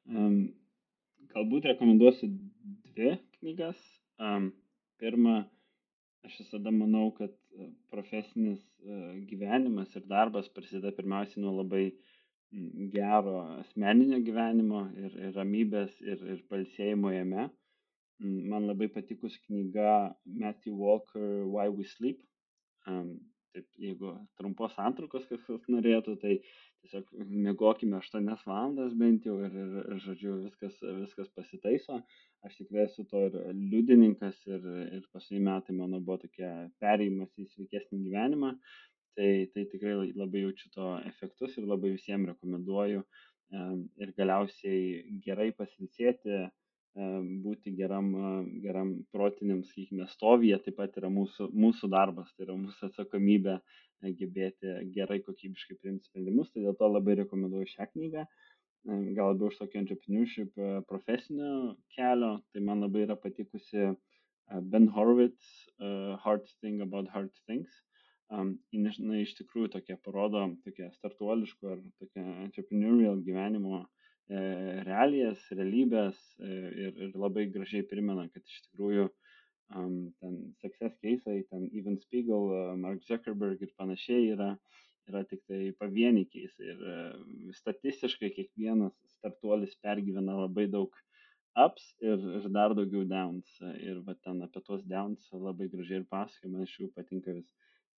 Um, galbūt rekomenduosiu dvi knygas. Um, pirma, aš visada manau, kad e, profesinis uh, gyvenimas ir darbas prasideda pirmiausiai nuo labai gero asmeninio gyvenimo ir, ir ramybės ir, ir palsėjimo jame. Man labai patikus knyga Matthew Walker Why We Sleep. Um, taip, jeigu trumpos antrukos kažkas norėtų, tai tiesiog mėgokime 8 valandas bent jau ir, ir, ir žodžiu, viskas, viskas pasitaiso. Aš tikrai esu to ir liudininkas ir, ir pasai metai mano buvo tokia perėjimas į sveikesnį gyvenimą. Tai, tai tikrai labai jaučiu to efektus ir labai visiems rekomenduoju. Ir galiausiai gerai pasilsėti būti geram, geram protiniam, sakykime, stovyje taip pat yra mūsų, mūsų darbas, tai yra mūsų atsakomybė gebėti gerai kokybiškai priimti sprendimus, tai dėl to labai rekomenduoju šią knygą. Gal labiau iš tokio entrepreneurship profesinio kelio, tai man labai yra patikusi Ben Horowitz Hard Thing About Hard Things. Na, iš tikrųjų tokia parodo tokia startuoliško ar tokia entrepreneurial gyvenimo uh, realijas, realybės e, ir, ir labai gražiai primena, kad iš tikrųjų um, ten success case'ai, ten Even Spiegel, uh, Mark Zuckerberg ir panašiai yra, yra tik tai pavieniai case'ai. Ir statistiškai kiekvienas startuolis pergyvena labai daug ups ir, ir dar daugiau downs. Ir va ten apie tuos downs labai gražiai ir pasakoja, man iš jų patinka vis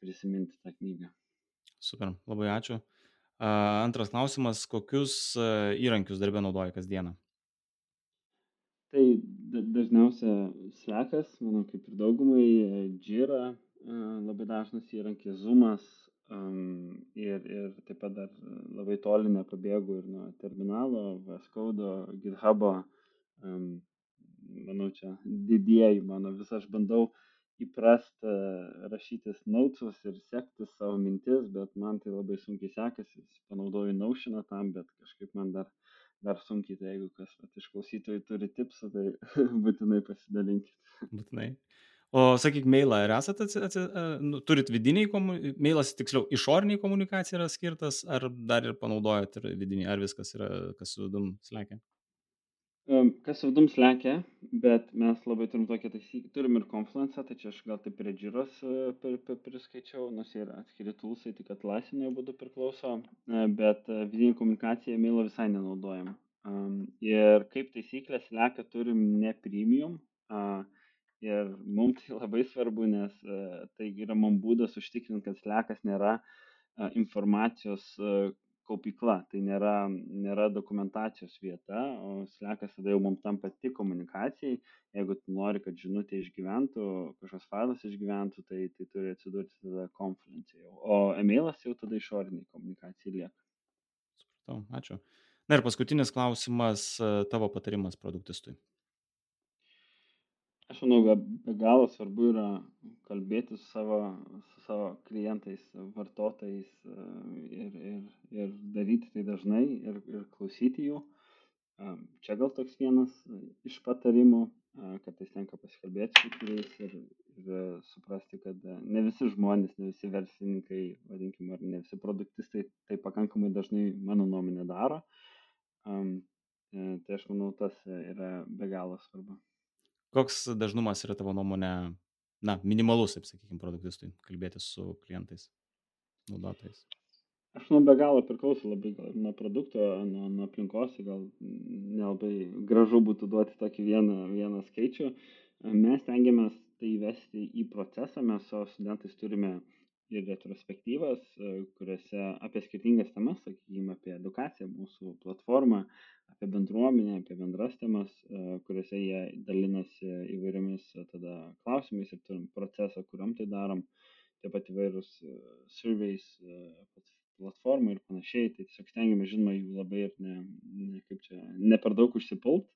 prisiminti tą knygą. Super, labai ačiū. Antras klausimas, kokius įrankius darbę naudoji kasdieną? Tai dažniausia Slackas, manau, kaip ir daugumai, Jira labai dažnas įrankis, Zoomas um, ir, ir taip pat dar labai toli nepabėgu ir nuo terminalo, Vaskaudo, GitHub'o, um, manau, čia didieji mano vis aš bandau įprast rašytis notesus ir sekti savo mintis, bet man tai labai sunkiai sekasi, panaudoju Notioną tam, bet kažkaip man dar dar sunkiai, tai jeigu kas vat, iš klausytojų turi tipsų, tai būtinai pasidalinkit. Būtinai. O sakyk, mailą, ar esate, atsi, atsi, nu, turit vidiniai, mailas tiksliau, išoriniai komunikacijai yra skirtas, ar dar ir panaudojat ir vidiniai, ar viskas yra, kas su vidum slekia? Kas vidum slekia, bet mes labai turim tokią taisyklę, turim ir Confluence, tai čia aš gal taip prie džiros e, priskaičiau, nors yra atskiri tulsai, tik atlasinio būdu priklauso, e, bet e, vidinė komunikacija mailo visai nenaudojam. Ir kaip taisyklė, slekia turim ne premium. Ir mums tai labai svarbu, nes tai yra mums būdas užtikrinti, kad slekas nėra informacijos kaupykla, tai nėra, nėra dokumentacijos vieta, o slekas tada jau mums tampa tik komunikacijai. Jeigu tu nori, kad žinutė išgyventų, kažkoks failas išgyventų, tai, tai turi atsidurti tada konferencijai. O emailas jau tada išoriniai komunikacijai lieka. Supratau, ačiū. Na ir paskutinis klausimas, tavo patarimas produktistui aš manau be, be galo svarbu yra kalbėti su savo, su savo klientais, vartotojais e, ir, ir, ir daryti tai dažnai ir, ir klausyti jų. E, čia gal toks vienas iš patarimų, e, kad tai tenka pasikalbėti su kuriais ir, ir suprasti, kad ne visi žmonės, ne visi verslininkai, vadinkime, ar ne visi produktistai tai pakankamai dažnai, mano nuomonė, daro. Tai aš manau, tas yra be galo svarbu. Koks dažnumas yra tavo nuomonė, na, minimalus, taip sakykime, produktistui kalbėti su klientais, naudotojais? Aš manau, be galo priklauso labai gal, nuo produkto, nuo, nuo aplinkos, gal nelabai gražu būtų duoti tokį vieną, vieną skaičių. Mes tengiamės tai įvesti į procesą, mes savo studentais turime ir retrospektyvas, kuriuose apie skirtingas temas, sakykime, apie edukaciją, mūsų platformą, apie bendruomenę, apie bendras temas, e, kuriuose jie dalinasi įvairiomis e, tada klausimais ir turim procesą, kuriam tai darom, taip pat įvairūs e, surveys, platformų ir panašiai, tai tiesiog stengiamės, žinoma, jų labai ir ne, ne, kaip čia, ne per daug užsipult,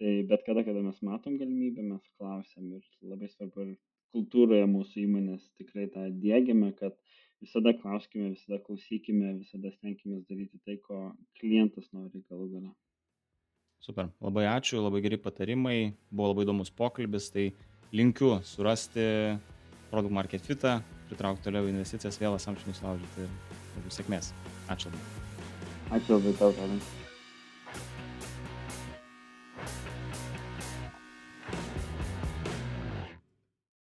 tai bet kada, kada mes matom galimybę, mes klausiam ir labai svarbu ir kultūroje mūsų įmonės tikrai tą dėgiame, kad visada klauskime, visada klausykime, visada stenkime daryti tai, ko klientas nori galų gale. Super, labai ačiū, labai geri patarimai, buvo labai įdomus pokalbis, tai linkiu surasti produkt market fitą, pritraukti toliau investicijas, vėl samšinius laužyti ir sėkmės. Ačiū labai. Ačiū labai tau, Tadas.